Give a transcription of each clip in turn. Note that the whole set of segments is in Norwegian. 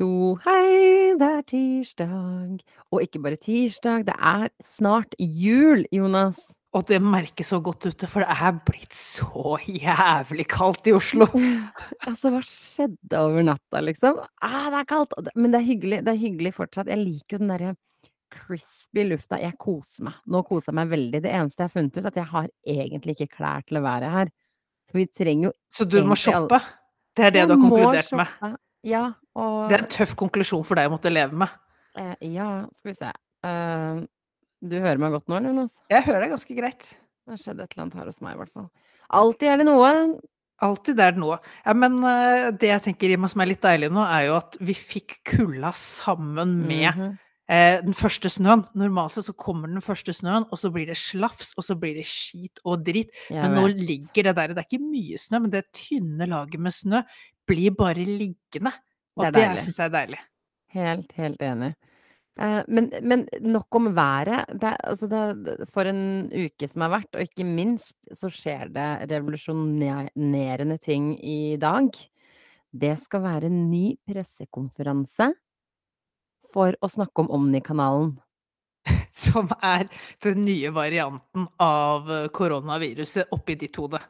Tjo hei, det er tirsdag. Og ikke bare tirsdag, det er snart jul, Jonas. Og det merkes så godt ute, for det er blitt så jævlig kaldt i Oslo. Altså, hva skjedde over natta, liksom? Ah, det er kaldt! Men det er hyggelig, det er hyggelig fortsatt. Jeg liker jo den derre crispy lufta. Jeg koser meg. Nå koser jeg meg veldig. Det eneste jeg har funnet ut, er at jeg har egentlig ikke klær til å være her. For vi trenger jo Så du må shoppe. Det er det Jeg du har konkludert med. Ja, og Det er en tøff konklusjon for deg å måtte leve med. eh, Ja, skal vi se. Uh, du hører meg godt nå, eller, Jonas? Jeg hører deg ganske greit. Det har skjedd et eller annet her hos meg, i hvert fall. Alltid er det noe. Alltid er det noe. Ja, men uh, det jeg tenker Rima, som er litt deilig nå, er jo at vi fikk kulda sammen med Mhm. eh, den første snøen. Normalt så kommer den første snøen, og så blir det slafs, og så blir det skit og dritt. Jeg Men nå ligger det der, det er ikke mye snø, men det tynne laget med snø blir bare liggende. Og Det det, syns jeg er deilig. Helt, helt enig. Eh, men, men nok om været. Det, altså det, for en uke som har vært, og ikke minst, så skjer det revolusjonerende ting i dag. Det skal være en ny pressekonferanse for å snakke om Omni-kanalen. Som er den nye varianten av eh, koronaviruset oppi ditt hode.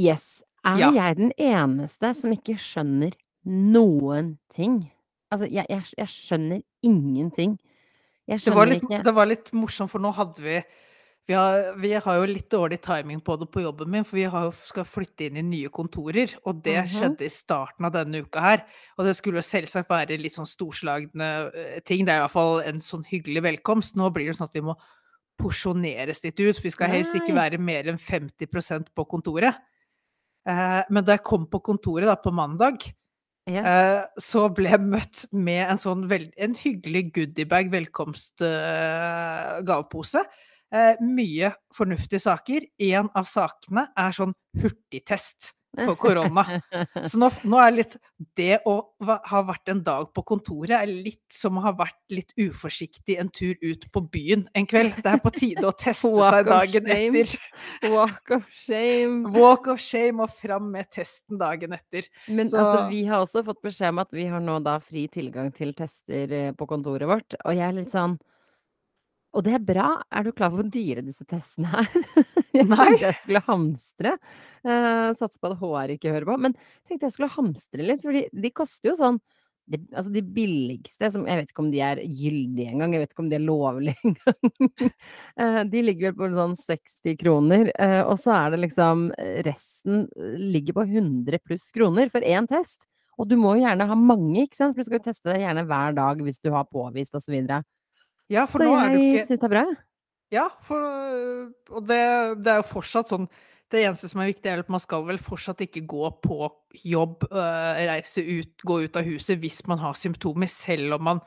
Yes. Er Ja. jeg den eneste som ikke skjønner noen ting? Altså, jeg, jeg, jeg skjønner ingenting. Jeg Det var, litt, ikke det var litt morsomt, for nå hadde vi vi har, vi har jo litt dårlig timing på det på jobben min, for vi har, jo- skal flytte inn i nye kontorer. Og det Mhm. skjedde i starten av denne uka her. Og det skulle jo selvsagt være litt sånn storslagne eh, ting. Det er i hvert fall en sånn hyggelig velkomst. Nå blir det sånn at vi må porsjoneres litt ut. Vi skal helst ikke være mer enn 50% på kontoret. Eh, men da jeg kom på kontoret da på mandag, ja. Eh, så ble jeg møtt med en sånn veld, en hyggelig goodiebag velkomst-gavepose. Eh, mye fornuftige saker. En av sakene er sånn hurtigtest for korona. Så nå, nå er litt Det å ha vært en dag på kontoret er litt som å ha vært litt uforsiktig en tur ut på byen en kveld. Det er på tide å teste Walk seg dagen etter. Walk of shame. Walk of shame og fram med testen dagen etter. Men Så- altså, vi har også fått beskjed om at vi har nå da fri tilgang til tester eh, på kontoret vårt, og jeg er litt sånn Og det er bra. Er du klar for hvor dyre disse testene er? Jeg Nei. tenkte jeg skulle hamstre. Uh, Satser på at HR ikke hører på. Men tenkte jeg skulle hamstre litt, for de koster jo sånn de, altså de billigste, som jeg vet ikke om de er gyldige engang, jeg vet ikke om de er lovlige engang. Eh, de ligger vel på sånn 60 kroner, eh, og så er det liksom Resten ligger på 100 pluss kroner for én test. Og du må jo gjerne ha mange, ikke sant? For du skal jo teste det gjerne hver dag hvis du har påvist osv. Så, videre. Ja, for så nå er jeg ikke syns det er bra. Ja, for, øh, og det, det er jo fortsatt sånn Det eneste som er viktig, er at man skal vel fortsatt ikke gå på jobb, øh, reise ut, gå ut av huset hvis man har symptomer, selv om man,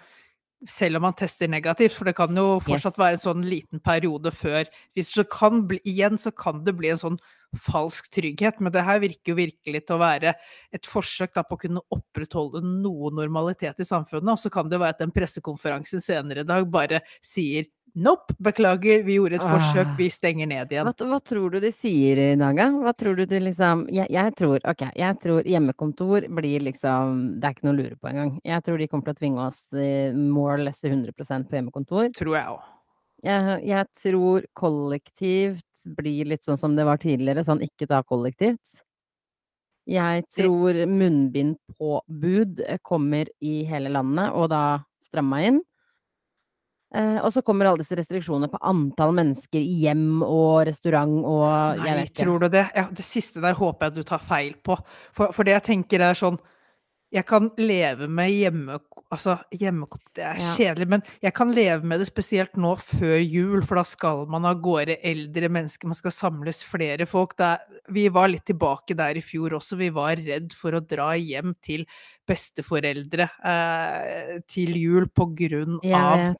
selv om man tester negativt. For det kan jo fortsatt Yes. være en sånn liten periode før hvis det kan bli, Igjen så kan det bli en sånn falsk trygghet, men det her virker jo virkelig til å være et forsøk da, på å kunne opprettholde noe normalitet i samfunnet. Og så kan det være at den pressekonferansen senere i dag bare sier Nope, beklager, vi gjorde et forsøk, Ah. vi stenger ned igjen. Hva, hva tror du de sier i dag, da? Hva tror du de liksom jeg, jeg tror Ok, jeg tror hjemmekontor blir liksom Det er ikke noe å lure på engang. Jeg tror de kommer til å tvinge oss more or less til 100 på hjemmekontor. Tror jeg òg. Jeg, jeg tror kollektivt blir litt sånn som det var tidligere, sånn ikke ta kollektivt. Jeg tror munnbindpåbud eh, kommer i hele landet, og da stramma inn. Eh, og så kommer alle disse restriksjonene på antall mennesker i hjem og restaurant og jeg vet ikke. tror du det? Ja, det siste der håper jeg du tar feil på. For, for det jeg tenker er sånn Jeg kan leve med hjemme... Altså, hjemmekontor Det er Ja. kjedelig, men jeg kan leve med det spesielt nå før jul, for da skal man av gårde eldre mennesker, man skal samles flere folk. Det er, vi var litt tilbake der i fjor også. Vi var redd for å dra hjem til besteforeldre eh, til jul på grunn av.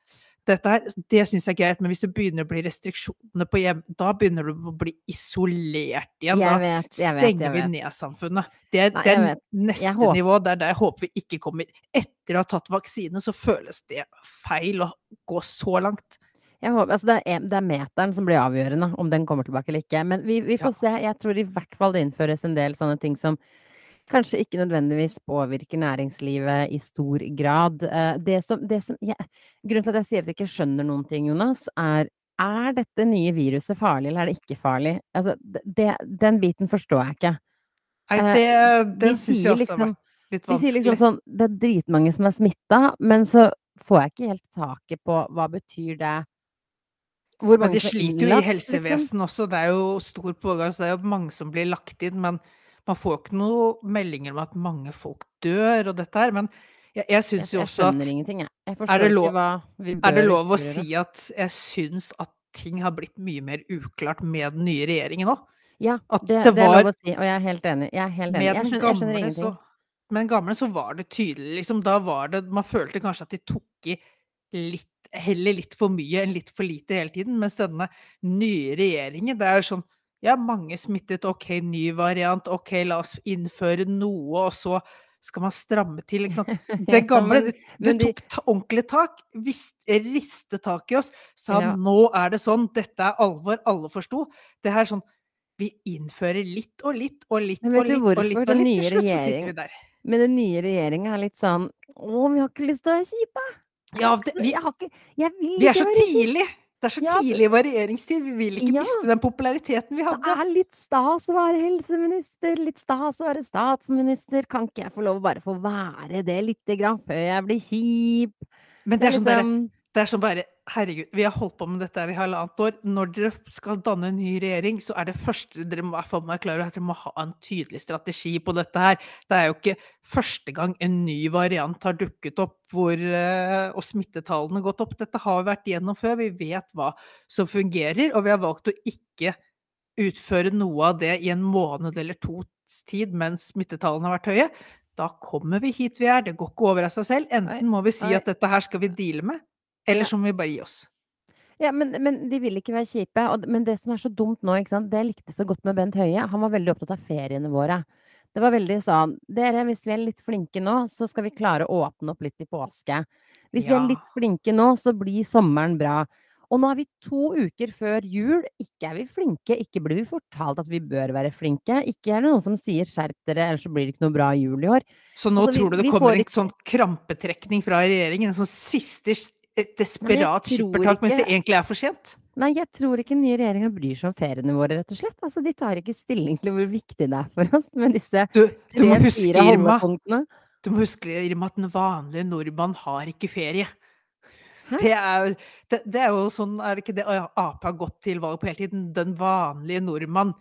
dette her, det syns jeg er greit, men hvis det begynner å bli restriksjoner på hjem, da begynner du å bli isolert igjen. Da vet, jeg vet, stenger vi ned samfunnet. Det er Nei, neste håper- nivå. Det er der jeg håper vi ikke kommer. Etter å ha tatt vaksine, så føles det feil å gå så langt. Jeg håper, altså det, er, det er meteren som blir avgjørende, om den kommer tilbake eller ikke. Men vi, vi får Ja. se. Jeg tror i hvert fall det innføres en del sånne ting som kanskje ikke nødvendigvis påvirker næringslivet i stor grad. Eh, det som, det som jeg, grunnen til at jeg sier at jeg ikke skjønner noen ting, Jonas, er er dette nye viruset farlig, eller er det ikke farlig? Altså, det, den biten forstår jeg ikke. Nei, Eh, det, de det syns jeg også liksom vært litt vanskelig. De sier liksom sånn Det er dritmange som er smitta, men så får jeg ikke helt taket på hva betyr det Hvor Men mange de som er sliter jo i innlagt, liksom? helsevesenet også. Det er jo stor pågang, så det er jo mange som blir lagt inn. Men man får jo ikke noen meldinger om at mange folk dør og dette her. Men jeg, jeg syns jo også skjønner at jeg. Jeg er det, lov, er det lov å si at jeg syns at ting har blitt mye mer uklart med den nye regjeringen òg? Ja, At det, det det er lov å si, og jeg er helt enig. Jeg er helt enig. Med den skjønner, jeg skjønner gamle så med den gamle så var det tydelig, liksom. Da var det Man følte kanskje at de tok i litt Heller litt for mye enn litt for lite hele tiden. Mens denne nye regjeringen, det er sånn Ja, mange smittet, OK, ny variant, OK, la oss innføre noe, og så skal man stramme til, ikke sant. Det gamle, det, det tok ordentlig tak. Vis, ristet tak i oss. Sa Ja. nå er det sånn, dette er alvor, alle forsto. Det her sånn Vi innfører litt og litt og litt og vet og litt og litt og litt. Til slutt så sitter vi der. Men den nye regjeringa er litt sånn Å, vi har ikke lyst til å være kjipe! Ja, det, vi, Jeg har ikke Jeg vil vi er så tidlig! Det er så Ja, tidlig regjeringstid. Vi vil ikke ja, miste den populariteten vi hadde. det er litt stas å være helseminister, litt stas å være statsminister. Kan ikke jeg få lov å bare få være det lite grann før jeg blir kjip? Men Det er sånn liksom Det er sånn bare Herregud, vi har holdt på med dette her i halvannet år. Når dere skal danne en ny regjering, så er det første dere må hvert være klar over, at dere må ha en tydelig strategi på dette her. Det er jo ikke første gang en ny variant har dukket opp hvor, eh, og smittetallene gått opp. Dette har vi vært gjennom før. Vi vet hva som fungerer, og vi har valgt å ikke utføre noe av det i en måned eller tos tid mens smittetallene har vært høye. Da kommer vi hit vi er. Det går ikke over av seg selv. Enten må vi si at dette her skal vi deale med, eller så må vi bare gi oss. Ja, men, men de vil ikke være kjipe. Og, men det som er så dumt nå, ikke sant? det jeg likte så godt med Bent Høie, han var veldig opptatt av feriene våre. Det var veldig sånn Dere, hvis vi er litt flinke nå, så skal vi klare å åpne opp litt i påske. Hvis vi er litt flinke nå, så blir sommeren bra. Og nå er vi to uker før jul. Ikke er vi flinke, ikke blir vi fortalt at vi bør være flinke. Ikke er det noen som sier 'skjerp dere, ellers så blir det ikke noe bra jul i år'. Så nå Altså, vi, tror du det kommer ikke... en sånn krampetrekning fra regjeringen? En sånn siste et desperat skippertak, mens det egentlig er for sent? Nei, jeg tror ikke den nye regjeringa bryr seg om feriene våre, rett og slett. Altså, de tar ikke stilling til hvor viktig det er for oss med disse tre-fire holdepunktene. du må huske, Irma, at den vanlige nordmann har ikke ferie. Det er, det, det er jo sånn, er det ikke det Ap har gått til valg på hele tiden? Den vanlige nordmann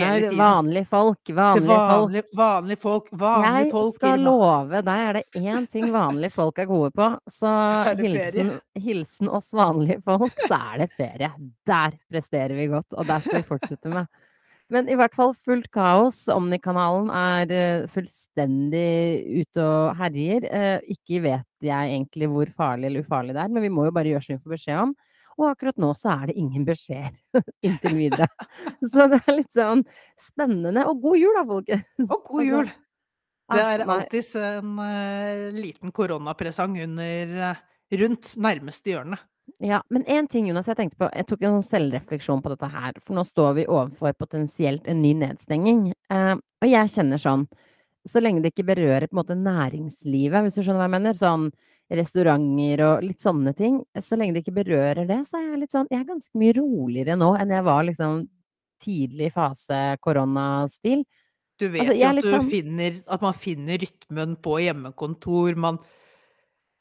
hele tiden. vanlige folk, vanlige folk. vanlige, folk, vanlige Jeg folk, skal Irma. love deg, er det én ting vanlige folk er gode på, så Så hilsen, hilsen oss vanlige folk, så er det ferie. Der presterer vi godt, og der skal vi fortsette med. Men i hvert fall fullt kaos. Omni-kanalen er eh, fullstendig ute og herjer. Eh, Ikke vet jeg egentlig hvor farlig eller ufarlig det er, men vi må jo bare gjøre som vi får beskjed om. Og akkurat nå så er det ingen beskjeder inntil videre. Så det er litt sånn spennende. Og god jul da, folkens! Og god Altså, jul! Det ah, er alltids en eh, liten koronapresang under eh, rundt nærmeste hjørne. Ja, men én ting, Jonas, jeg tenkte på. Jeg tok en sånn selvrefleksjon på dette her. For nå står vi overfor potensielt en ny nedstenging. Eh, og jeg kjenner sånn Så lenge det ikke berører på en måte næringslivet, hvis du skjønner hva jeg mener, sånn restauranter og litt sånne ting, så lenge det ikke berører det, så er jeg litt sånn Jeg er ganske mye roligere nå enn jeg var liksom tidlig fase koronastil. Du vet Altså, jo at du sånn finner At man finner rytmen på hjemmekontor. Man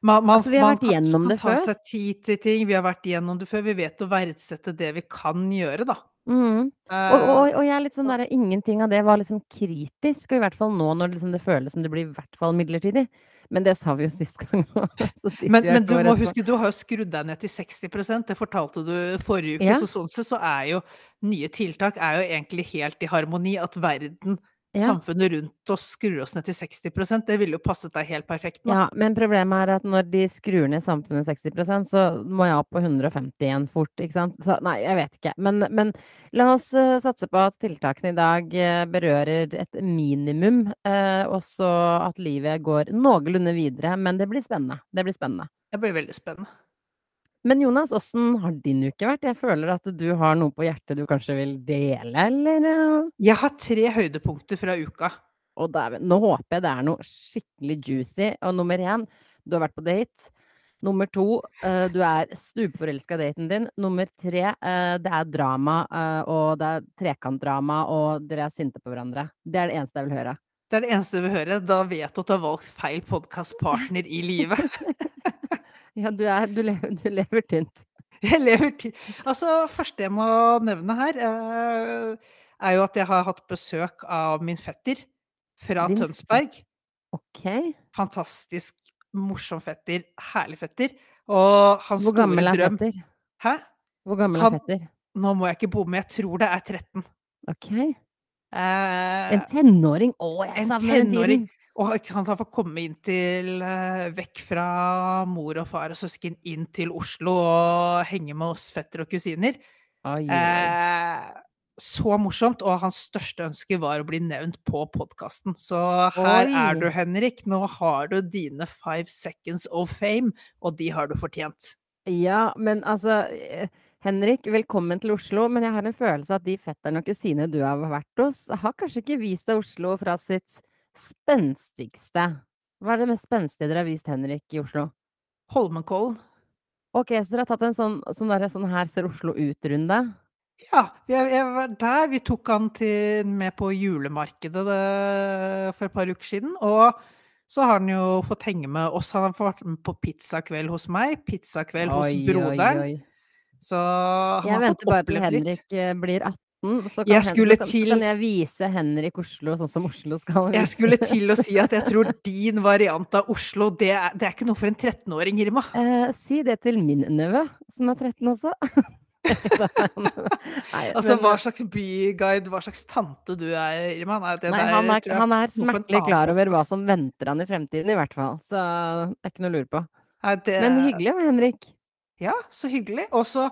man man Altså, vi har man vært kan det før. seg tid til ting. Vi har vært igjennom det før. Vi vet å verdsette det vi kan gjøre, da. Mm. Og, Eh, og, og jeg er litt sånn der, Ingenting av det var liksom kritisk, og i hvert fall nå når det liksom det føles som det blir i hvert fall midlertidig. Men det sa vi jo sist gang òg. Så men men du må huske, du har jo skrudd deg ned til 60% Det fortalte du forrige uke. Ja. Så sånn sett så er jo nye tiltak er jo egentlig helt i harmoni. At verden, Ja. samfunnet rundt oss, skrur oss ned til 60% Det ville jo passet deg helt perfekt nå. Ja, men problemet er at når de skrur ned samfunnet 60% så må jeg opp på 150 igjen fort, ikke sant. Så nei, jeg vet ikke. Men, men la oss eh, satse på at tiltakene i dag eh, berører et minimum, eh, og så at livet går noenlunde videre. Men det blir spennende. Det blir spennende. Det blir veldig spennende. Men Jonas, åssen har din uke vært? Jeg føler at du har noe på hjertet du kanskje vil dele, eller? Jeg har tre høydepunkter fra uka. Og dæven. Nå håper jeg det er noe skikkelig juicy. Og nummer én, du har vært på date. Nummer to, eh, du er stupforelska i daten din. Nummer tre, eh, det er drama, eh, og det er trekantdrama, og dere er sinte på hverandre. Det er det eneste jeg vil høre. Det er det eneste du vil høre. Da vet du at du har valgt feil podkastpartner i livet. Ja, du er Du lever, du lever tynt. Jeg lever tynt. altså, første jeg må nevne her, eh, er jo at jeg har hatt besøk av min fetter fra Din Tønsberg. OK. Fantastisk morsom fetter. Herlig fetter. Og hans Hvor gammel er drøm fetter? Hæ? Hvor gammel er Han fetter? Nå må jeg ikke bomme, jeg tror det er 13. OK. Eh, En tenåring. Å, jeg en savner den tiden. Og han fått komme inn til eh, Vekk fra mor og far og søsken inn til Oslo og henge med oss fetter og kusiner. Ai, oi. Eh, så morsomt, og hans største ønske var å bli nevnt på podkasten. Så her Oi. er du, Henrik. Nå har du dine five seconds of fame, og de har du fortjent. Ja, men altså Henrik, velkommen til Oslo. Men jeg har en følelse at de fetterne og kusinene du har vært hos, har kanskje ikke vist deg Oslo fra sitt spenstigste. Hva er det mest spenstige dere har vist Henrik i Oslo? Holmenkollen. Ok, så dere har tatt en sånn, sånn, der, sånn her ser Oslo ut-runde? Ja, jeg, jeg var der. Vi tok han til, med på julemarkedet det, for et par uker siden. Og så har han jo fått henge med oss. Han har fått vært med på pizzakveld hos meg, pizzakveld hos Oi, oi, broderen. oi. Så han Jeg har fått venter bare til opplevd litt. Henrik eh, blir 18. Så kan, Jeg Hen- så kan, til- kan jeg vise Henrik Oslo sånn som Oslo skal Jeg skulle til å si at jeg tror din variant av Oslo, det er, det er ikke noe for en 13-åring, Irma. Eh, si det til min nevø, som er 13 også. Nei, Altså, men- hva slags byguide, hva slags tante du er, Irma? Nei, det Nei, der han er, jeg han er smertelig klar over hva som venter han i fremtiden, i hvert fall. Så det er ikke noe å lure på. Nei, det, Men hyggelig med Henrik. Ja, så hyggelig. Og så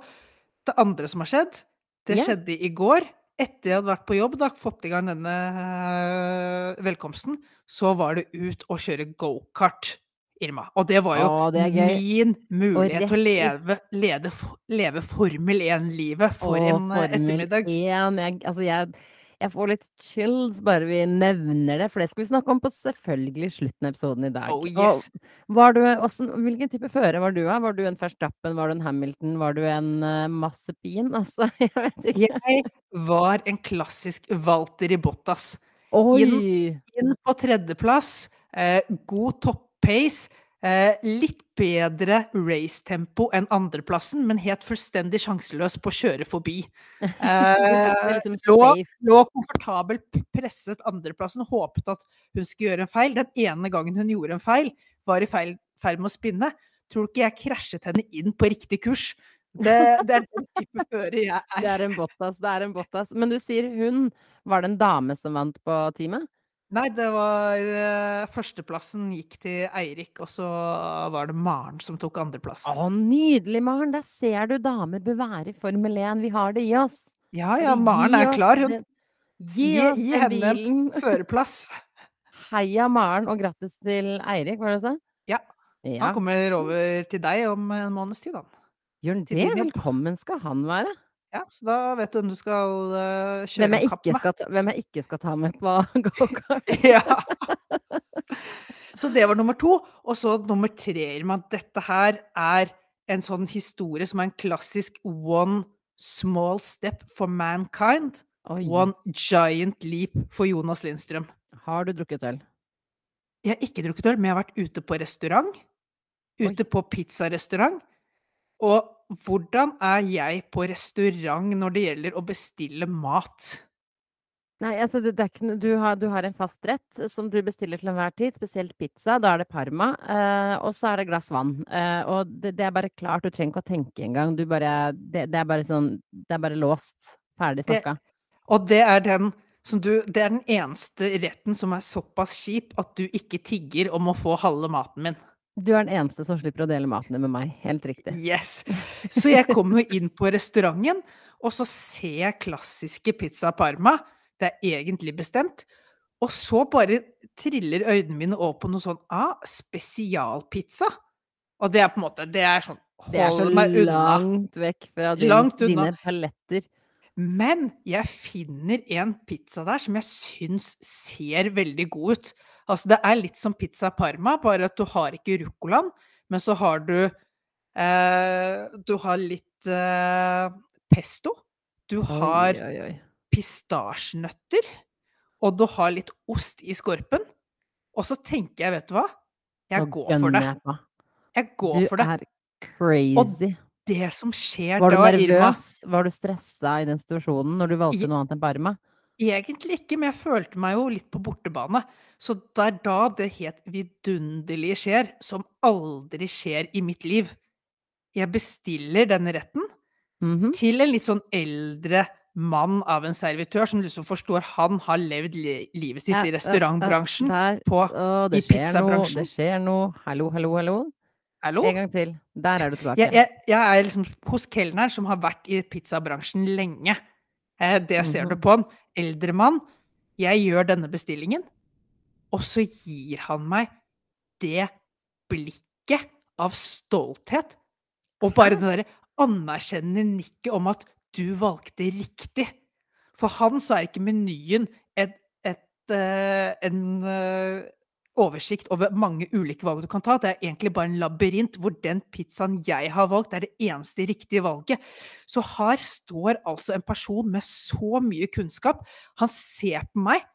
det andre som har skjedd, det skjedde i går. Etter jeg hadde vært på jobb, da, fått i gang denne eh, velkomsten, så var det ut og kjøre gokart, Irma. Og det var jo Å, det min mulighet til å leve, lede, leve Formel 1-livet for Og en ettermiddag. Formel ettermiddag. 1, jeg, altså jeg, jeg får litt chills bare vi nevner det, for det skal vi snakke om på selvfølgelig slutten av episoden i dag. Oh, yes. var du, også, hvilken type fører var du av? Var du en Verstappen, var du en Hamilton, var du en uh, Massepin? Altså, jeg vet ikke. Jeg var en klassisk Walter i Bottas. Inn, Inn på tredjeplass. Eh, god topp-pace. Eh, litt bedre racetempo enn andreplassen, men helt fullstendig sjanseløs på å kjøre forbi. Eh, liksom lå, lå komfortabelt presset andreplassen, håpet at hun skulle gjøre en feil. Den ene gangen hun gjorde en feil, var i feil ferd med å spinne. Tror du ikke jeg krasjet henne inn på riktig kurs? Det, det er den type fører jeg Det er. er en Bottas, det er en Bottas. Men du sier hun. Var det en dame som vant på teamet? Nei, det var eh, Førsteplassen gikk til Eirik, og så var det Maren som tok andreplassen. Å, nydelig, Maren! Der ser du damer bør være i Formel 1. Vi har det i oss. Ja, ja, Maren er klar. Hun Gi Gi- henne en førerplass. Heia Maren, og grattis til Eirik, var det du sa? Ja. Ja. Han kommer over til deg om en måneds tid, han. Gjør han det? Velkommen skal han være. Ja, så da vet du hvem du skal uh, kjøre Hvem kapp med. skal ta, hvem jeg ikke skal ta med på gokart. Ja. Så det var nummer to. Og så nummer tre, Irma. Dette her er en sånn historie som er en klassisk one small step for mankind. Oi. One giant leap for Jonas Lindstrøm. Har du drukket øl? Jeg har ikke drukket øl, men jeg har vært ute på restaurant. Ute på pizzarestaurant. Og hvordan er jeg på restaurant når det gjelder å bestille mat? Nei, altså det, det ikke, du, har, du har en fast rett som du bestiller til enhver tid, spesielt pizza. Da er det parma, eh, og så er det glass vann. Eh, og det, det er bare klart, du trenger ikke å tenke engang. Det, det er bare sånn Det er bare låst. Ferdig snakka. Og det er den som du Det er den eneste retten som er såpass kjip at du ikke tigger om å få halve maten min. Du er den eneste som slipper å dele maten med meg. Helt riktig. Yes! Så jeg kommer inn på restauranten, og så ser jeg klassiske pizza parma. Det er egentlig bestemt. Og så bare triller øynene mine over på noe sånn ah, spesialpizza. Og det er på en måte Det er sånn Det er så meg unna. langt vekk fra unna. dine paletter. Men jeg finner en pizza der som jeg syns ser veldig god ut. Altså, det er litt som pizza Parma, bare at du har ikke ruccolaen, men så har du eh, Du har litt eh, pesto. Du har Oi, oi, oi. pistasjenøtter, og du har litt ost i skorpen. Og så tenker jeg, vet du hva? Jeg Nå går for det. jeg. Jeg går Du for det. Du er crazy. Og Det som skjer Var du da, Irma nervøs? Var du stressa i den situasjonen når du valgte noe annet enn Parma? Egentlig ikke, men jeg følte meg jo litt på bortebane. Så det er da det helt vidunderlige skjer, som aldri skjer i mitt liv. Jeg bestiller denne retten Mhm. til en litt sånn eldre mann av en servitør som liksom forstår han har levd li livet sitt Ja, i restaurantbransjen der på Å, i skjer noe, pizzabransjen. det skjer noe. Hallo, hallo, hallo. Hallo? En gang til. Der er du tilbake. Jeg jeg jeg er liksom hos kelneren som har vært i pizzabransjen lenge. Eh, det ser du Mhm. på han. Eldre mann. Jeg gjør denne bestillingen, og så gir han meg det blikket av stolthet, og bare det derre anerkjennende nikket om at du valgte riktig. For han så er ikke menyen et et eh, en eh, oversikt over mange ulike valg du kan ta. Det er egentlig bare en labyrint hvor den pizzaen jeg har valgt, er det eneste riktige valget. Så her står altså en person med så mye kunnskap. Han ser på meg.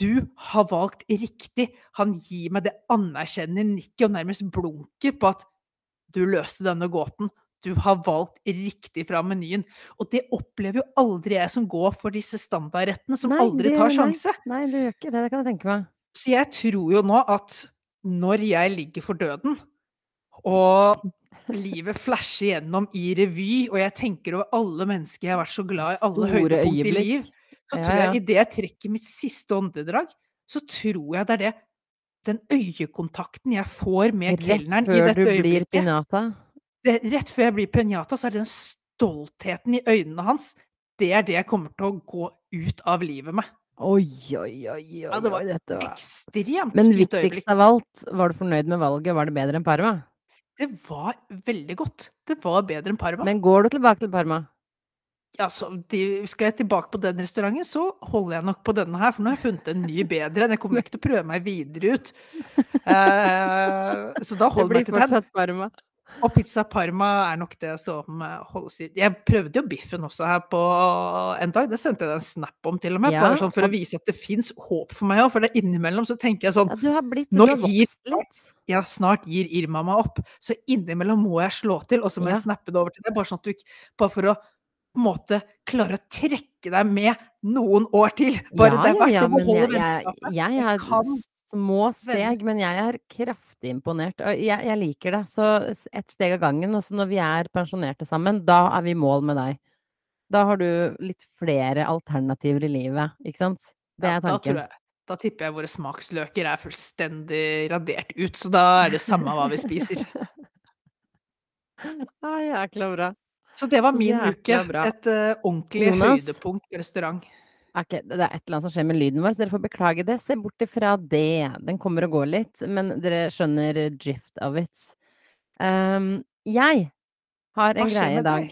Du har valgt riktig. Han gir meg det anerkjennende nikket og nærmest blunker på at du løste denne gåten. Du har valgt riktig fra menyen. Og det opplever jo aldri jeg som går for disse standardrettene, som Nei, aldri det- tar sjanse. Nei, du gjør ikke det. Det kan jeg tenke meg. Så jeg tror jo nå at når jeg ligger for døden, og livet flasher gjennom i revy, og jeg tenker over alle mennesker jeg har vært så glad i, alle høydepunkt i liv, så tror jeg idet jeg trekker mitt siste åndedrag, så tror jeg det er det. Den øyekontakten jeg får med kelneren i dette øyeblikket. det, Rett før jeg blir pinjata, så er det den stoltheten i øynene hans. Det er det jeg kommer til å gå ut av livet med. Oi, oi, oi, Ja, oi, det var dette var Ekstremt Men viktigst av alt, var du fornøyd med valget? Var det bedre enn Parma? Det var veldig godt. Det var bedre enn Parma. Men går du tilbake til Parma? Altså, de, skal jeg tilbake på den restauranten, så holder jeg nok på denne her, for nå har jeg funnet en ny bedre. Jeg kommer ikke til å prøve meg videre ut. Uh, så da holder jeg meg til den. Det blir fortsatt Parma. Og pizza Parma er nok det som eh, holdes i Jeg prøvde jo biffen også her på en dag. Det sendte jeg deg en snap om, til og med. Ja, bare sånn for å vise at det fins håp for meg òg. For det er innimellom så tenker jeg sånn Ja, du har blitt Nå gir. Ja, snart gir Irma meg opp. Så innimellom må jeg slå til, og så må Ja. jeg snappe det over til deg. Bare sånn at du Bare for å på en måte klare å trekke deg med noen år til. Bare ja, det er ja, verdt ja, å beholde vennskapet. jeg, jeg, jeg Jeg små steg, men jeg er kraftig imponert. Og jeg, jeg liker det. Så ett steg av gangen. Og så når vi er pensjonerte sammen, da er vi i mål med deg. Da har du litt flere alternativer i livet, ikke sant? Det er da, tror tanken. jeg, da tipper jeg våre smaksløker er fullstendig radert ut, så da er det samme hva vi spiser. Ah, jækla bra. Så det var min Jækla uke. bra. Et uh, ordentlig Jonas? høydepunkt restaurant. Ikke, det er et eller annet som skjer med lyden vår, så dere får beklage det. Se bort ifra det. Den kommer og går litt, men dere skjønner drift of it. Um, jeg har en greie i dag.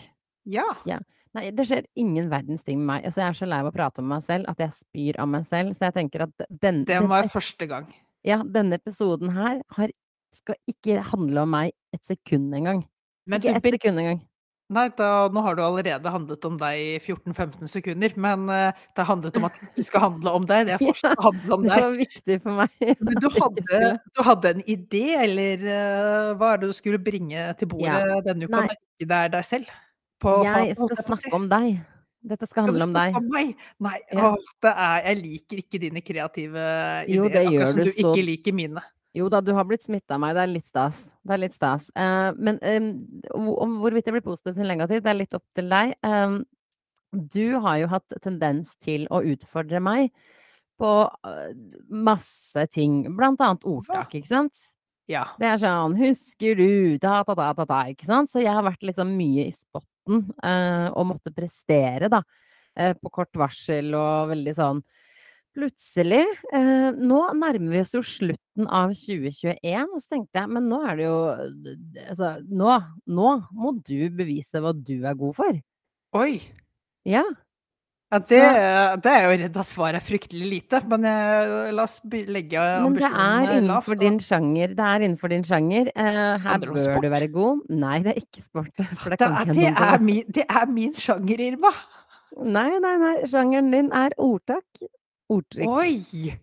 Ja. Ja. Nei, det skjer ingen verdens ting med meg. Altså, jeg er så lei av å prate om meg selv at jeg spyr av meg selv. Så jeg tenker at den, Det var første gang. ja, denne episoden her har, skal ikke handle om meg et sekund engang. Men Ikke et sekund engang. Nei, da, nå har det allerede handlet om deg i 14-15 sekunder, men uh, det har handlet om at det ikke skal handle om deg. Det er fortsatt å handle om deg. Det var viktig for meg. Men du hadde, du hadde en idé, eller uh, hva er det du skulle bringe til bordet denne uka, Nei. det er deg selv? På Jeg skal snakke om deg. Dette skal Skal handle om deg. om meg? Nei, Ja. å, det er, jeg liker ikke dine kreative Jo, ideer, det gjør akkurat som du du så- ikke liker mine. Jo da, du har blitt smitta av meg. Det er litt stas. Det er litt stas. Uh, men um, om hvorvidt det blir positivt eller negativt, det er litt opp til deg. Eh, du har jo hatt tendens til å utfordre meg på eh, masse ting, blant annet ordtak, ikke sant? Ja. Det er sånn 'Husker du?' ta, ta, ta, ta, ikke sant? Så jeg har vært liksom mye i spotten uh, og måtte prestere, da. uh, på kort varsel og veldig sånn Plutselig eh, Nå nærmer vi oss jo slutten av 2021, og så tenkte jeg men nå er det jo Altså, nå, nå må du bevise hva du er god for. Oi! Ja. Ja, det, det er jo redd at svaret er fryktelig lite, men jeg, la oss legge ambisjonene lavt. Men det er innenfor lavt, din sjanger. Det er innenfor din sjanger. Eh, her bør du være god. Nei, det er ikke sport, det Det kan er, det, er min, det er min sjanger, Irma! Nei, nei, nei. Sjangeren din er ordtak. Ordtrykk. Oi!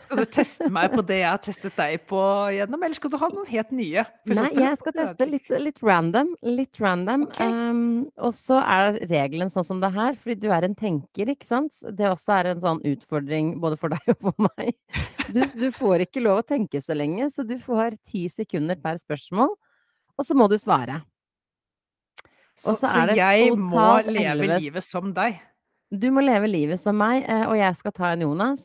Skal du teste meg på det jeg har testet deg på gjennom, eller skal du ha noen helt nye? For Nei, jeg skal teste litt, litt random. Litt random. Okay. Um, og så er regelen sånn som det her, fordi du er en tenker, ikke sant. Det også er en sånn utfordring både for deg og for meg. Du, du får ikke lov å tenke så lenge, så du får ti sekunder per spørsmål, og så må du svare. Så, så så jeg må leve livet som deg. Du må leve livet som meg, eh, og jeg skal ta en Jonas.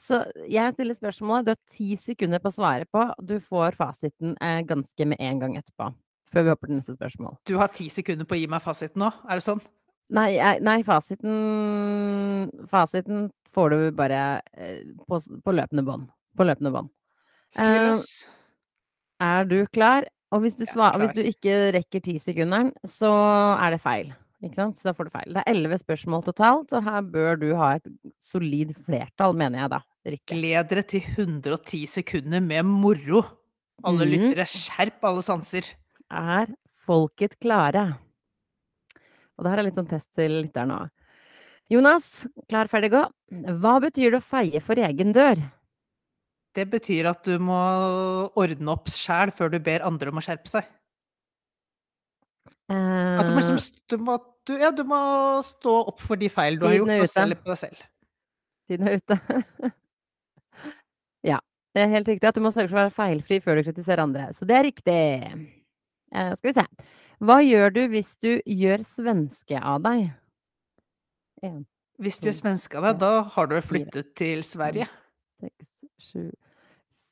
Så jeg stiller spørsmålet, du har ti sekunder på å svare på. Du får fasiten eh, ganske med en gang etterpå. Før vi hopper til neste spørsmål. Du har ti sekunder på å gi meg fasiten nå, er det sånn? Nei, nei fasiten Fasiten får du bare eh, på, på løpende bånd. På løpende bånd. Eh, er du klar? Og hvis du, svar, hvis du ikke rekker ti sekunder så er det feil. Ikke sant? Så da får du feil. Det er elleve spørsmål totalt, og her bør du ha et solid flertall, mener jeg da. Riktig. Gled dere til 110 sekunder med moro. Alle mm. lyttere, skjerp alle sanser. Er folket klare? Og det her er litt sånn test til lytteren òg. Jonas, klar, ferdig, gå. Hva betyr det å feie for egen dør? Det betyr at du må ordne opp sjæl før du ber andre om å skjerpe seg. At du må, liksom, Eh, du må, du, ja, du må stå opp for de feil du har gjort, og selge se litt på deg selv. tiden er ute. ja. Det er helt riktig at du må sørge for å være feilfri før du kritiserer andre. Så det er riktig. Eh, skal vi se. Hva gjør du hvis du gjør svenske av deg? En, Hvis du gjør svenske av deg, da har du flyttet til Sverige. seks, sju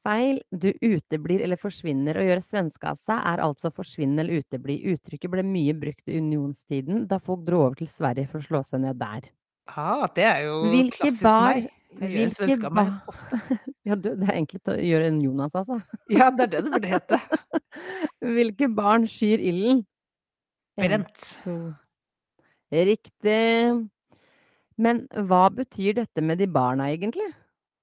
Feil. Du uteblir eller forsvinner. Å gjøre svenske av seg er altså forsvinne eller utebli. Uttrykket ble mye brukt i unionstiden, da folk dro over til Sverige for å slå seg ned der. Ah, det er jo Hvilke klassisk bar meg. Jeg gjør svenske av meg ofte. Ja, du, det er egentlig å gjøre en Jonas, altså. Ja, det er det det burde hete. Hvilke barn skyr ilden? En, Brent. Riktig. Men hva betyr dette med de barna, egentlig?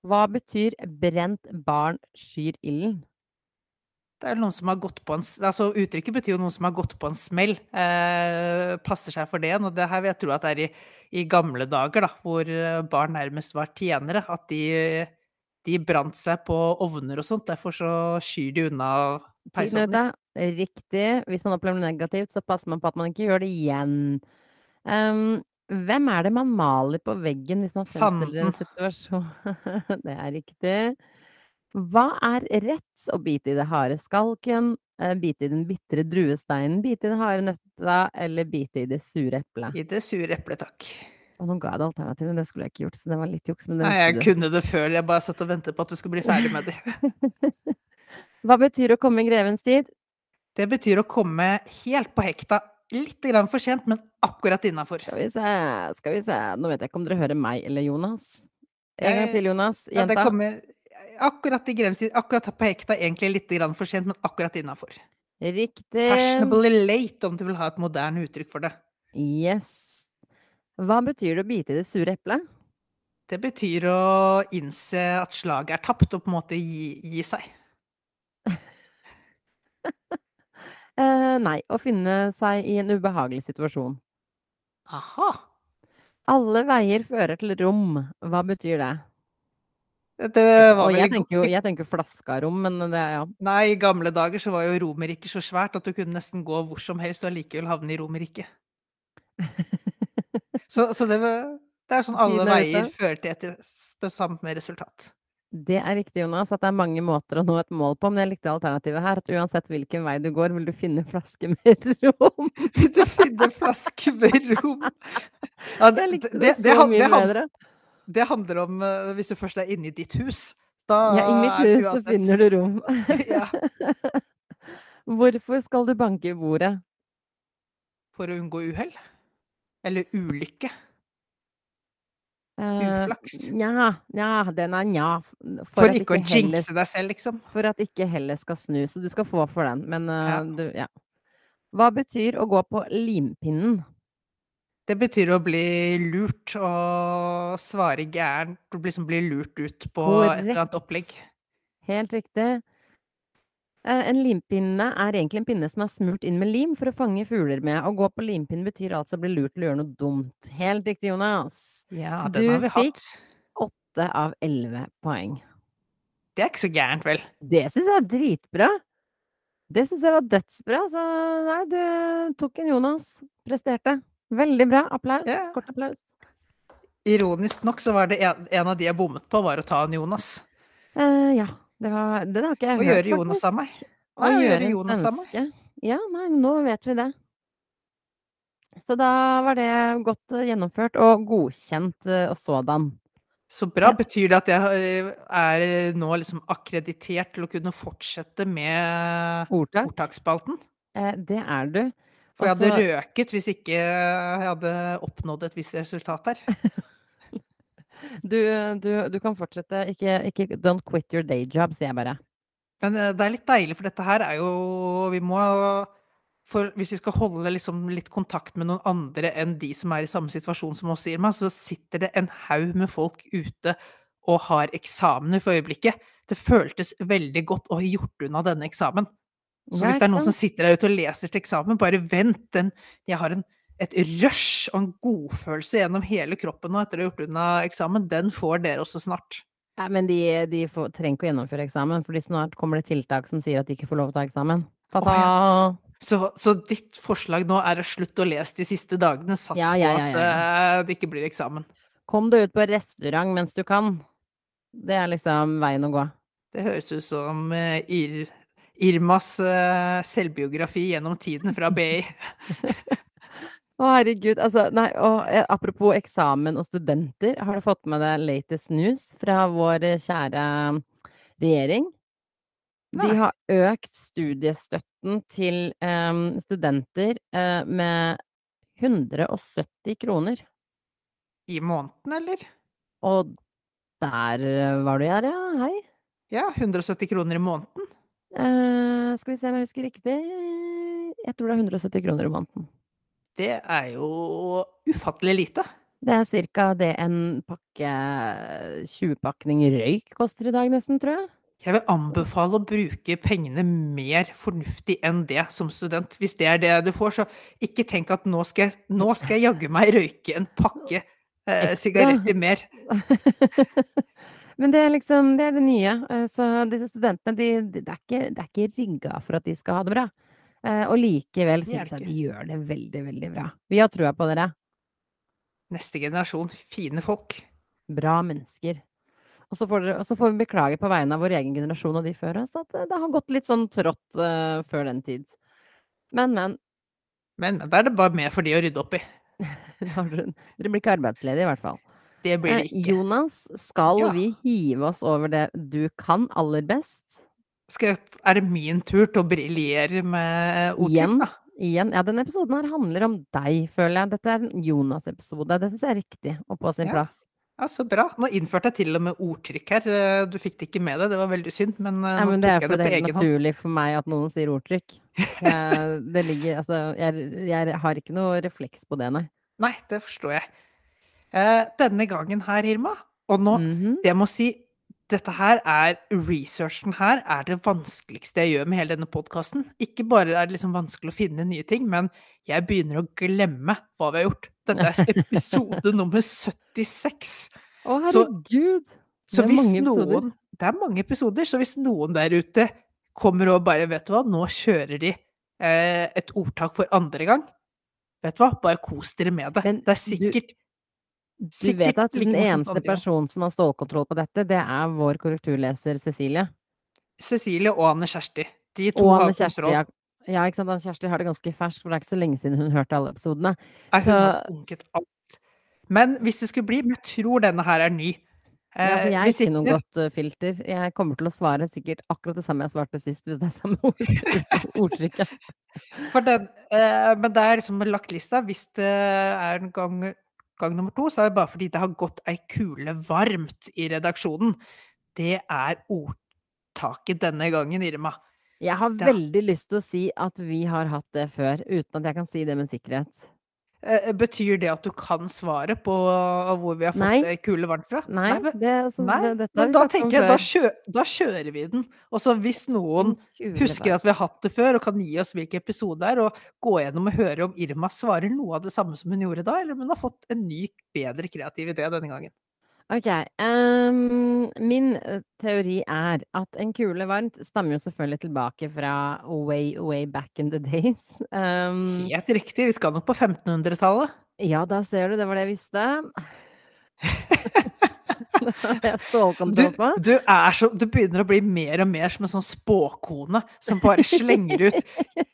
Hva betyr 'brent barn skyr ilden'? Det er noen som har gått på en altså Uttrykket betyr jo noen som har gått på en smell. Eh, passer seg for det. Og det her vil jeg tro at det er i, i gamle dager, da, hvor eh, barn nærmest var tjenere. At de, de brant seg på ovner og sånt. Derfor så skyr de unna peisovner. Riktig. Hvis man opplever noe negativt, så passer man på at man ikke gjør det igjen. Ehm, hvem er det man maler på veggen hvis man fremstiller en situasjon Det er riktig. Hva er rett å bite i det harde skalken, eh, bite i den bitre druesteinen, bite i den harde nøtta eller bite i det sure eplet? I det sure eplet, takk. Og nå ga jeg det alternativet, det skulle jeg ikke gjort, så det var litt juks. Nei, jeg du. kunne det før. Jeg bare satt og ventet på at du skulle bli ferdig med det. Hva betyr å komme i grevens tid? Det betyr å komme helt på hekta. Litt for sent, men akkurat innafor. Skal vi se, skal vi se. Nå vet jeg ikke om dere hører meg eller Jonas. En gang til, Jonas. Ja, det kommer akkurat i grensen, akkurat på hekta, egentlig litt grann for sent, men akkurat innafor. Riktig. Fashionably late, om du vil ha et moderne uttrykk for det. Yes. Hva betyr det å bite i det sure eplet? Det betyr å innse at slaget er tapt, og på en måte gi, gi seg. Eh, nei, å finne seg i en ubehagelig situasjon. Aha! Alle veier fører til rom. Hva betyr det? Det var Og jeg tenker jo, jeg tenker flaskarom, men det ja. Nei, i gamle dager så var jo Romerriket så svært at du kunne nesten gå hvor som helst og allikevel havne i Romerriket. Så, så det, var- det er sånn alle er veier fører til et bestemt med resultat. Det er riktig, Jonas, at det er mange måter å nå et mål på, men jeg likte alternativet her. At uansett hvilken vei du går, vil du finne flaske med rom. Vil du finne flaske med rom? Ja, det, det, det, så det, han- bedre. det handler om eh, hvis du først er inne i ditt hus. Da Ja, i mitt hus så uansett- finner du rom. Ja. Hvorfor skal du banke i bordet? For å unngå uhell. Eller ulykke. Uflaks. Nja, nja, den er nja. For, For, ikke, ikke å jinxe jinxe deg selv, liksom. for at ikke heller skal snu, så du skal få for den. Men uh, Ja. du, ja. Hva betyr å gå på limpinnen? Det betyr å bli lurt og svare gærent liksom bli lurt ut på et eller annet opplegg. Helt riktig. Eh, en limpinne er egentlig en pinne som er smurt inn med lim for å fange fugler med. Å gå på limpinne betyr altså å bli lurt til å gjøre noe dumt. Helt riktig, Jonas. Ja, Du den har vi fikk- hatt. Åtte av elleve poeng. Det er ikke så gærent, vel? Det syns jeg er dritbra. Det syns jeg var dødsbra. Så nei, du tok en Jonas. Presterte. Veldig bra. Applaus. Yeah. Kort applaus. Ironisk nok så var det en, en av de jeg bommet på, var å ta en Jonas. Uh, ja. Det var Den har ikke jeg Å hørt, gjøre Jonas av meg. Å Nei, gjøre Jonas av meg. Ja, nei, nå vet vi det. Så da var det godt eh, gjennomført og godkjent eh, og sådan. Så bra. Betyr det at jeg eh, er nå liksom akkreditert til å kunne fortsette med Ordtak. ordtaksspalten? Eh, det er du. For jeg hadde røket hvis ikke jeg hadde oppnådd et visst resultat her. Du, du, du kan fortsette. Ikke, ikke Don't quit your day job, sier jeg bare. Men eh, det er litt deilig, for dette her er jo Vi må for Hvis vi skal holde liksom litt kontakt med noen andre enn de som er i samme situasjon som oss, Irma, så sitter det en haug med folk ute og har eksamener for øyeblikket. Det føltes veldig godt å ha gjort unna denne eksamen. Så hvis det er noen som sitter der ute og leser til eksamen, bare vent. Den, jeg har en, et rush og en godfølelse gjennom hele kroppen nå etter å ha gjort unna eksamen. Den får dere også snart. Ja, men de, de får, trenger ikke å gjennomføre eksamen, for snart kommer det tiltak som sier at de ikke får lov til å ta eksamen. Ta-ta! Så, så ditt forslag nå er å slutte å lese de siste dagene, sats Ja, ja, ja, på at ja, eh, det ikke blir eksamen. Kom deg ut på restaurant mens du kan. Det er liksom veien å gå. Det høres ut som uh, Ir Irmas uh, selvbiografi gjennom tiden fra BI. Å, herregud. Altså, nei, og eh, apropos eksamen og studenter, har du fått med deg latest news fra vår kjære regjering? De har økt studiestøtten til um, studenter uh, med 170 kroner. I måneden, eller? Og der eh, var du, her, ja. Hei. Ja, 170 kroner i måneden. Uh, skal vi se om jeg husker riktig. Jeg tror det er 170 kroner i måneden. Det er jo ufattelig lite. Det er ca. det en pakke 20-pakning røyk koster i dag, nesten, tror jeg. Jeg vil anbefale å bruke pengene mer fornuftig enn det som student. Hvis det er det du får, så ikke tenk at nå skal nå skal jeg jaggu meg røyke en pakke eh, sigaretter mer. Men det er liksom det er det nye. Eh, Så disse studentene, de, de, det er ikke, det er ikke rigga for at de skal ha det bra. Eh, Og likevel syns jeg de gjør det veldig, veldig bra. Vi har trua på dere. Neste generasjon fine folk. Bra mennesker. Og så får, dere, og så får vi beklage på vegne av vår egen generasjon og de før oss at eh, det har gått litt sånn trått uh, før den tid. Men, men. Men da er det bare med for de å rydde opp i. dere blir ikke arbeidsledige, i hvert fall. Det blir det ikke. Jonas, skal Ja. vi hive oss over det du kan aller best? Jeg, er det min tur til å briljere med ordtrykk, Igjen? da? Igjen. Ja, denne episoden her handler om deg, føler jeg. Dette er en Jonas-episode. Det syns jeg er riktig og på sin Ja. plass. Ja, så bra. Nå innførte jeg til og med ordtrykk her. Eh, Du fikk det ikke med deg, det var veldig synd, men eh, Nei, nå men det er fordi det er helt naturlig for meg at noen sier ordtrykk. Eh, Det ligger Altså, jeg, jeg har ikke noe refleks på det, nei. Nei, det forstår jeg. Eh, denne gangen her, Irma, og nå det Jeg må si, dette her er Researchen her er det vanskeligste jeg gjør med hele denne podkasten. Ikke bare er det liksom vanskelig å finne nye ting, men jeg begynner å glemme hva vi har gjort. Dette er episode nummer 76. Å, Så- herregud! Så Det er mange mange episoder. Det er mange episoder, så hvis noen der ute kommer og bare Vet du hva, nå kjører de eh, et ordtak for andre gang. Vet du hva, bare kos dere med det. Men det er sikkert Du vet at den eneste personen som har stålkontroll på dette, det er vår korrekturleser Cecilie. Cecilie og Anne Kjersti. De to har kontroll. Ja, ja, ikke sant. Anne Kjersti har det ganske ferskt, for det er ikke så lenge siden hun hørte alle episodene. Nei, hun har Så- unket alt. Men hvis det skulle bli jeg tror denne her er ny. Ja, Eh, jeg er ikke noe godt uh, filter. Jeg kommer til å svare sikkert akkurat det samme jeg svarte sist, hvis det er samme ord, ordtrykket. Den, eh, men det er liksom lagt lista. Hvis det er en gang, gang nummer to, så er det bare fordi det har gått ei kule varmt i redaksjonen. Det er ordtaket denne gangen, Irma. Jeg har da. veldig lyst til å si at vi har hatt det før, uten at jeg kan si det med sikkerhet. Eh, betyr det at du kan svaret på hvor vi har fått Nei. kule varmt fra? Nei, men det altså, nei, det men da tenker jeg da kjø da kjører vi den. Og så hvis noen husker at vi har hatt det før og kan gi oss hvilken episode det er, og gå gjennom og høre om Irma svarer noe av det samme som hun gjorde da, eller om hun har fått en ny, bedre kreativ idé denne gangen. Ok, Um, min eh, teori er at en kule varmt stammer jo selvfølgelig tilbake fra way, way back in the days. Um, Helt riktig, vi skal nok på 1500-tallet. ja, da ser du, det var det jeg visste. Du, du så Du begynner å bli mer og mer som en sånn spåkone som bare slenger ut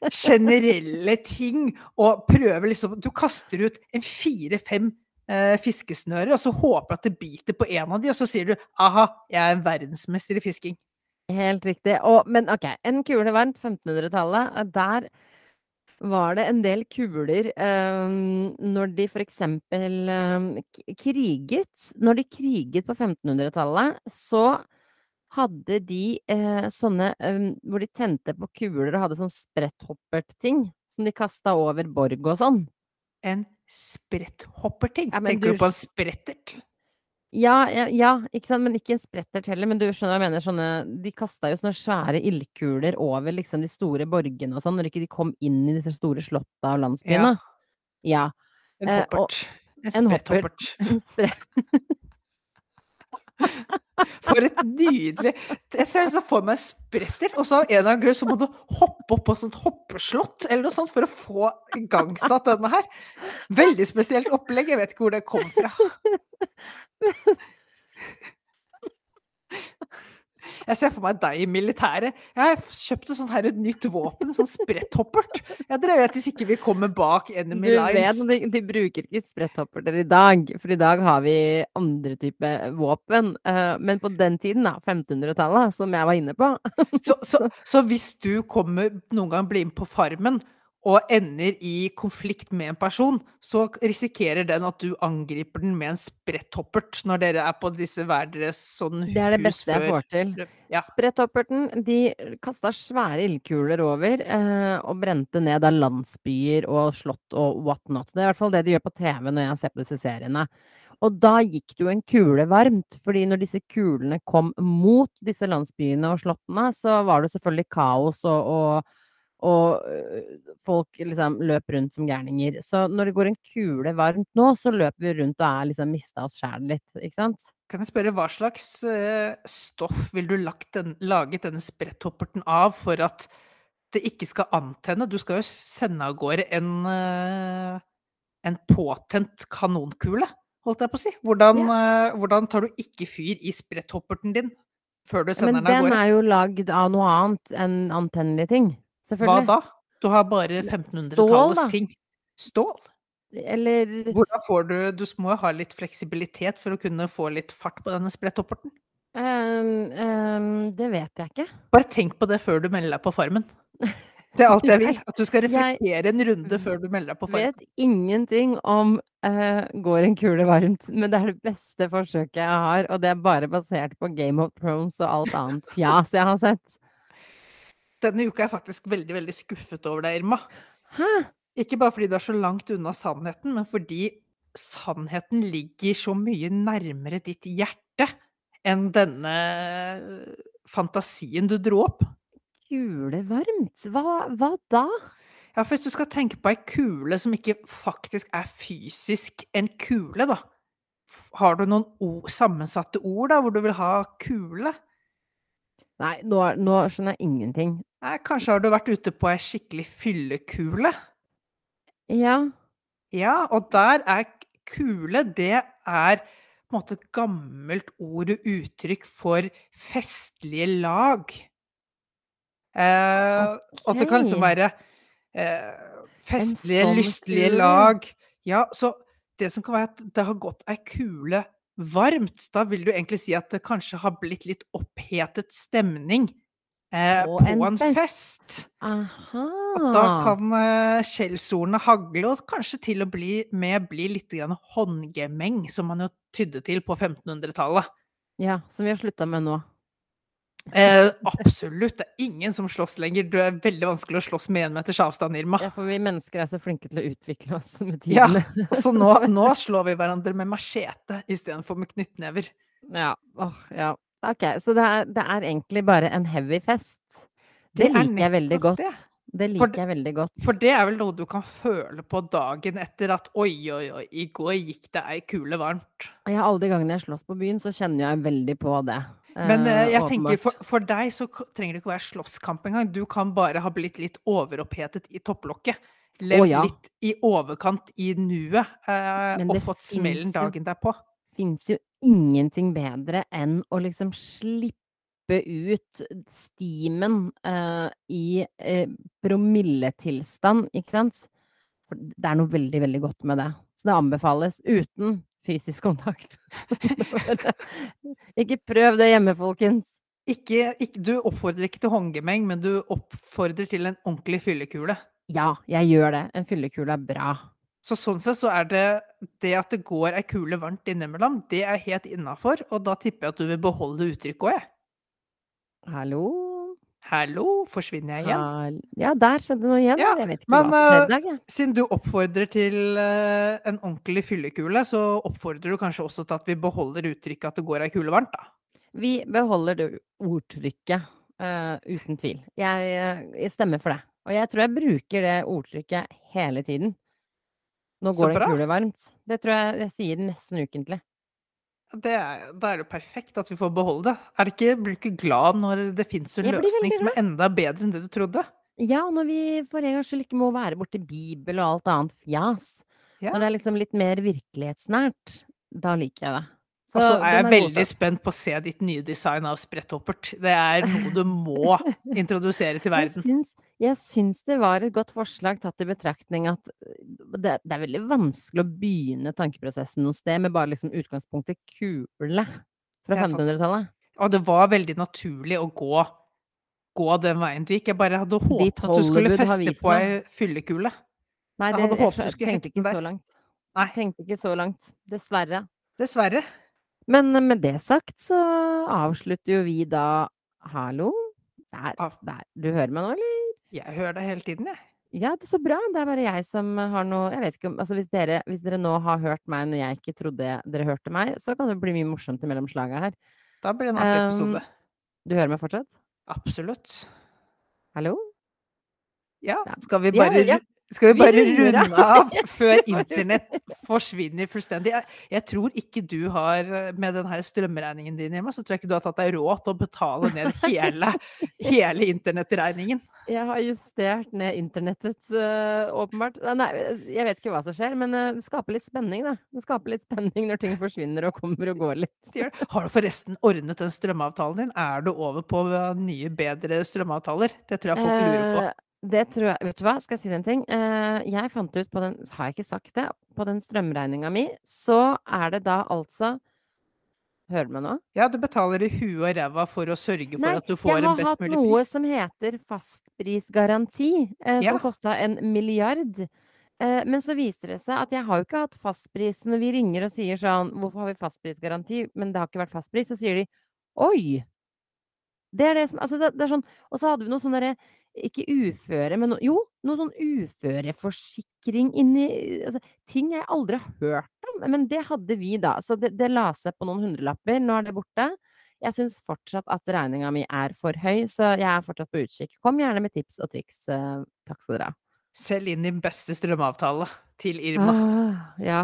generelle ting og prøver liksom Du kaster ut en fire-fem eh, fiskesnører, og så håper at det biter på en av de, og så sier du 'aha, jeg er en verdensmester i fisking'. Helt riktig. Og, men ok, en kule varmt, 1500-tallet, eh, der var det en del kuler eh, når de eksempel ehm, kriget. Når de kriget på 1500-tallet, så hadde de eh, sånne eh, hvor de tente på kuler og hadde sånn spretthopperting som de kasta over borg og sånn. En spretthopperting. Ja, Tenker du du på en sprettert? Ja, ja, ja, ikke sant, men ikke en sprettert heller, men du skjønner hva jeg mener, sånne De kasta jo sånne svære ildkuler over liksom de store borgene og sånn, når ikke de kom inn i disse store slotta og landsbyene. Ja. En Eh, og- hoppert. En en hoppert. spretthoppert. En spre For et nydelig Jeg ser så for meg spretter, og så av en eller annen grunn så må du hoppe opp på et sånt hoppeslott eller noe sånt for å få igangsatt denne her. Veldig spesielt opplegg. Jeg vet ikke hvor det kom fra. Jeg ser for meg deg i militæret. Jeg har kjøpt et sånt her et nytt våpen, sånn spretthoppert. Jeg drev vet hvis ikke vi kommer bak Du enemy vet lines. at de, de bruker ikke spretthopperter i dag, for i dag har vi andre typer våpen. Eh, men på den tiden, da, 1500-tallet, som jeg var inne på Så, så, så hvis du kommer noen gang blir med på Farmen og ender i konflikt med en person, så risikerer den at du angriper den med en spretthoppert når dere er på disse hver deres sånn hus Det er det beste jeg får til. Ja. Spretthopperten, de kasta svære ildkuler over eh, og brente ned av landsbyer og slott og whatnot. Det er i hvert fall det de gjør på TV når jeg ser på disse seriene. Og da gikk det jo en kule varmt, fordi når disse kulene kom mot disse landsbyene og slottene, så var det selvfølgelig kaos og, og og øh, folk liksom løp rundt som gærninger. Så når det går en kule varmt nå, så løper vi rundt og er liksom mista oss sjæl litt, ikke sant? Kan jeg spørre, hva slags eh, stoff vil du lagt den, laget denne spretthopperten av for at det ikke skal antenne? Du skal jo sende av gårde en, eh, en påtent kanonkule, holdt jeg på å si. Hvordan, ja. hvordan tar du ikke fyr i spretthopperten din før du sender den av gårde? Men den er jo lagd av noe annet enn antennelige ting. Hva da? Du har bare 1500-tallets ting. Stål? Eller Hvordan får du Du må jo ha litt fleksibilitet for å kunne få litt fart på denne spretthopperten. Um, um, Det vet jeg ikke. Bare tenk på det før du melder deg på Farmen. Det er alt jeg vil. At du skal reflektere en runde før du melder deg på Farmen. vet ingenting om uh, går en kule varmt, men det er det beste forsøket jeg har, og det er bare basert på Game of Thrones og alt annet fjas jeg har sett. Denne uka er jeg faktisk veldig, veldig skuffet over deg, Irma. Hæ? Ikke bare fordi du er så langt unna sannheten, men fordi sannheten ligger så mye nærmere ditt hjerte enn denne fantasien du dro opp. Kule varmt? Hva, hva da? Ja, for hvis du skal tenke på ei kule som ikke faktisk er fysisk en kule, da. Har du noen ord, sammensatte ord da, hvor du vil ha kule? Nei, nå, nå skjønner jeg ingenting. Nei, kanskje har du vært ute på ei skikkelig fyllekule? Ja. Ja, og der er kule, det er på en måte et gammelt ord og uttrykk for festlige lag. Eh, At det kan liksom være eh, festlige, sånn lystlige kule. lag. Ja, så det som kan være at det har gått ei kule varmt, da vil du egentlig si at det kanskje har blitt litt opphetet stemning eh, På en en fest. Da kan eh, skjellsordene hagle, og kanskje til og bli, med bli litt grann håndgemeng, som man jo tydde til på 1500-tallet. Ja, som vi har slutta med nå. Eh, absolutt. Det er ingen som slåss lenger. Du er veldig vanskelig å slåss med én meters avstand, Irma. Ja, for vi mennesker er så flinke til å utvikle oss med Ja. Så nå, nå slår vi hverandre med machete istedenfor med knyttnever. Ja. Åh, ja. Ok, så det er, det er egentlig bare en heavy fest. Det Det er liker jeg veldig godt. det. Det For liker jeg veldig godt. For det er vel noe du kan føle på dagen etter at oi, oi, oi, i går gikk det ei kule varmt. Ja, alle de gangene jeg slåss på byen, så kjenner jeg veldig på det. Men eh, jeg tenker for, for deg så trenger det ikke være slåsskamp engang. Du kan bare ha blitt litt overopphetet i topplokket. Levd ja. litt i overkant i nuet eh, og fått smellen dagen derpå. Fins jo ingenting bedre enn å liksom slippe ut stimen uh, i uh, promilletilstand, ikke sant? For det er noe veldig, veldig godt med det. Så det anbefales uten fysisk kontakt. ikke prøv det hjemme, folkens. Ikke, ikke, du oppfordrer ikke til håndgemeng, men du oppfordrer til en ordentlig fyllekule. Ja, jeg gjør det. En fyllekule er bra. Så sånn sett så er det det at det går ei kule varmt innimellom, det er helt innafor, og da tipper jeg at du vil beholde uttrykket òg, jeg. Hallo? Hallo, forsvinner jeg igjen? Ja, der skjedde noe igjen. Ja, jeg vet ikke men, hva som skjedde jeg. Siden du oppfordrer til eh, en ordentlig fyllekule, så oppfordrer du kanskje også til at vi beholder uttrykket at det går ei kule varmt, da. Vi beholder det ordtrykket, uh, uten tvil. Jeg, eh, jeg stemmer for det. Og jeg tror jeg bruker det ordtrykket hele tiden. Nå går det kulevarmt. en kule varmt. Det tror jeg jeg sier nesten ukentlig. Det er, da er det perfekt at vi får beholde det. Er det ikke, blir du ikke glad når det fins en løsning som er enda bedre enn det du trodde? Ja, når vi for en gangs skyld ikke må være borti Bibel og alt annet fjas. Ja. Når det er liksom litt mer virkelighetsnært, da liker jeg det. Så altså, er jeg er veldig for. spent på å se ditt nye design av spretthoppert. Det er noe du må introdusere til Jeg verden. syns, jeg syns det var et godt forslag tatt i betraktning at øh, det, det er veldig vanskelig å begynne tankeprosessen noe sted med bare liksom utgangspunktet kule fra Det er sant. 1500-tallet. Og det var veldig naturlig å gå, gå den veien du gikk. Jeg bare hadde håpet at du skulle feste på ei fyllekule. Nei, Jeg det, hadde jeg, håpet du skulle hekte ikke den så der. langt. Nei, Tenkte ikke så langt. Dessverre. dessverre. Men øh, med det sagt så avslutter jo vi da Hallo? Der, der. Du hører meg nå, eller? Jeg hører deg hele tiden, jeg. Ja, det er så bra. Det er bare jeg som har noe Jeg vet ikke om Altså hvis dere, hvis dere nå har hørt meg når jeg ikke trodde dere hørte meg, så kan det bli mye morsomt imellom slaga her. Da blir det en artig Um, episode. Du hører meg fortsatt? Absolutt. Hallo? Ja, Ja. skal vi bare, ja. ru- skal vi bare vi runde av før internett forsvinner fullstendig? Jeg, jeg tror ikke du har, eh, med den her strømregningen din hjemme, så tror jeg ikke du har tatt deg råd til å betale ned hele, hele internettregningen. Jeg har justert ned internettet, øh, åpenbart. Nei, jeg vet ikke hva som skjer, men øh, det skaper litt spenning, da. Det skaper litt spenning når ting forsvinner og kommer og går litt. Har du forresten ordnet den strømavtalen din? Er du over på eh, nye, bedre strømavtaler? Det tror jeg folk lurer på. Det tror jeg Vet du hva, skal jeg si deg en ting? Eh, jeg fant ut på den Har jeg ikke sagt det? På den strømregninga mi, så er det da altså Hører du meg nå? Ja, du betaler i huet og ræva for å sørge for Nei, at du får en best mulig pris. Jeg har hatt noe som heter fastprisgaranti, eh, Ja. som kosta en milliard. Eh, men så viser det seg at jeg har jo ikke hatt fastpris. Når vi ringer og sier sånn 'Hvorfor har vi fastprisgaranti?' Men det har ikke vært fastpris. Så sier de 'Oi!' Det er det som Altså, det, det er sånn Og så hadde vi noe sånn derre Ikke uføre, men no, jo, noe sånn uføreforsikring inni altså, Ting jeg aldri har hørt om. Men det hadde vi da. Så det, det la seg på noen hundrelapper. Nå er det borte. Jeg syns fortsatt at regninga mi er for høy, så jeg er fortsatt på utkikk. Kom gjerne med tips og triks. eh, takk skal dere ha. Selg inn din beste strømavtale til Irma. Ah, ja,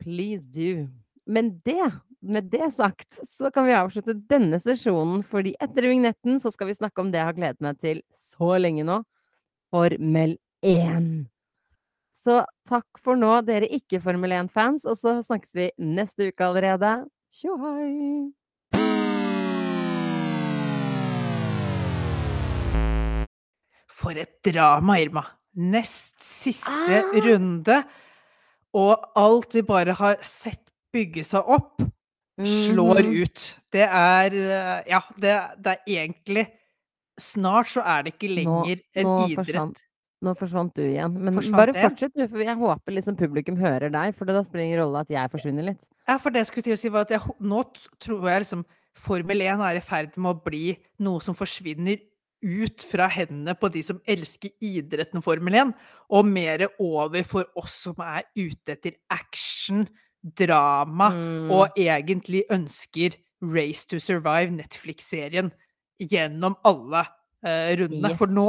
please do. Men det, med det sagt, så kan vi avslutte denne sesjonen, fordi etter vignetten så skal vi snakke om det jeg har gledet meg til så lenge nå. Formel 1. Så takk for nå, dere ikke-Formel 1-fans, og så snakkes vi neste uke allerede. Tjohei! For et drama, Irma! Nest siste Ah! runde, og alt vi bare har sett bygge seg opp, slår Mhm. ut. Det er eh, Ja, det, det er egentlig Snart så er det ikke Nå, lenger en nå, idrett. forsvant, nå forsvant du igjen. Men Forsvant bare fortsett du, for jeg håper liksom publikum hører deg, for da spiller det ingen rolle at jeg forsvinner litt. Ja, for det skulle til å si var at jeg, nå tror jeg liksom Formel 1 er i ferd med å bli noe som forsvinner ut fra hendene på de som elsker idretten Formel 1, og mer over for oss som er ute etter action, drama, Mm. og egentlig ønsker Race to Survive, Netflix-serien, gjennom alle eh, rundene. Yes. For nå,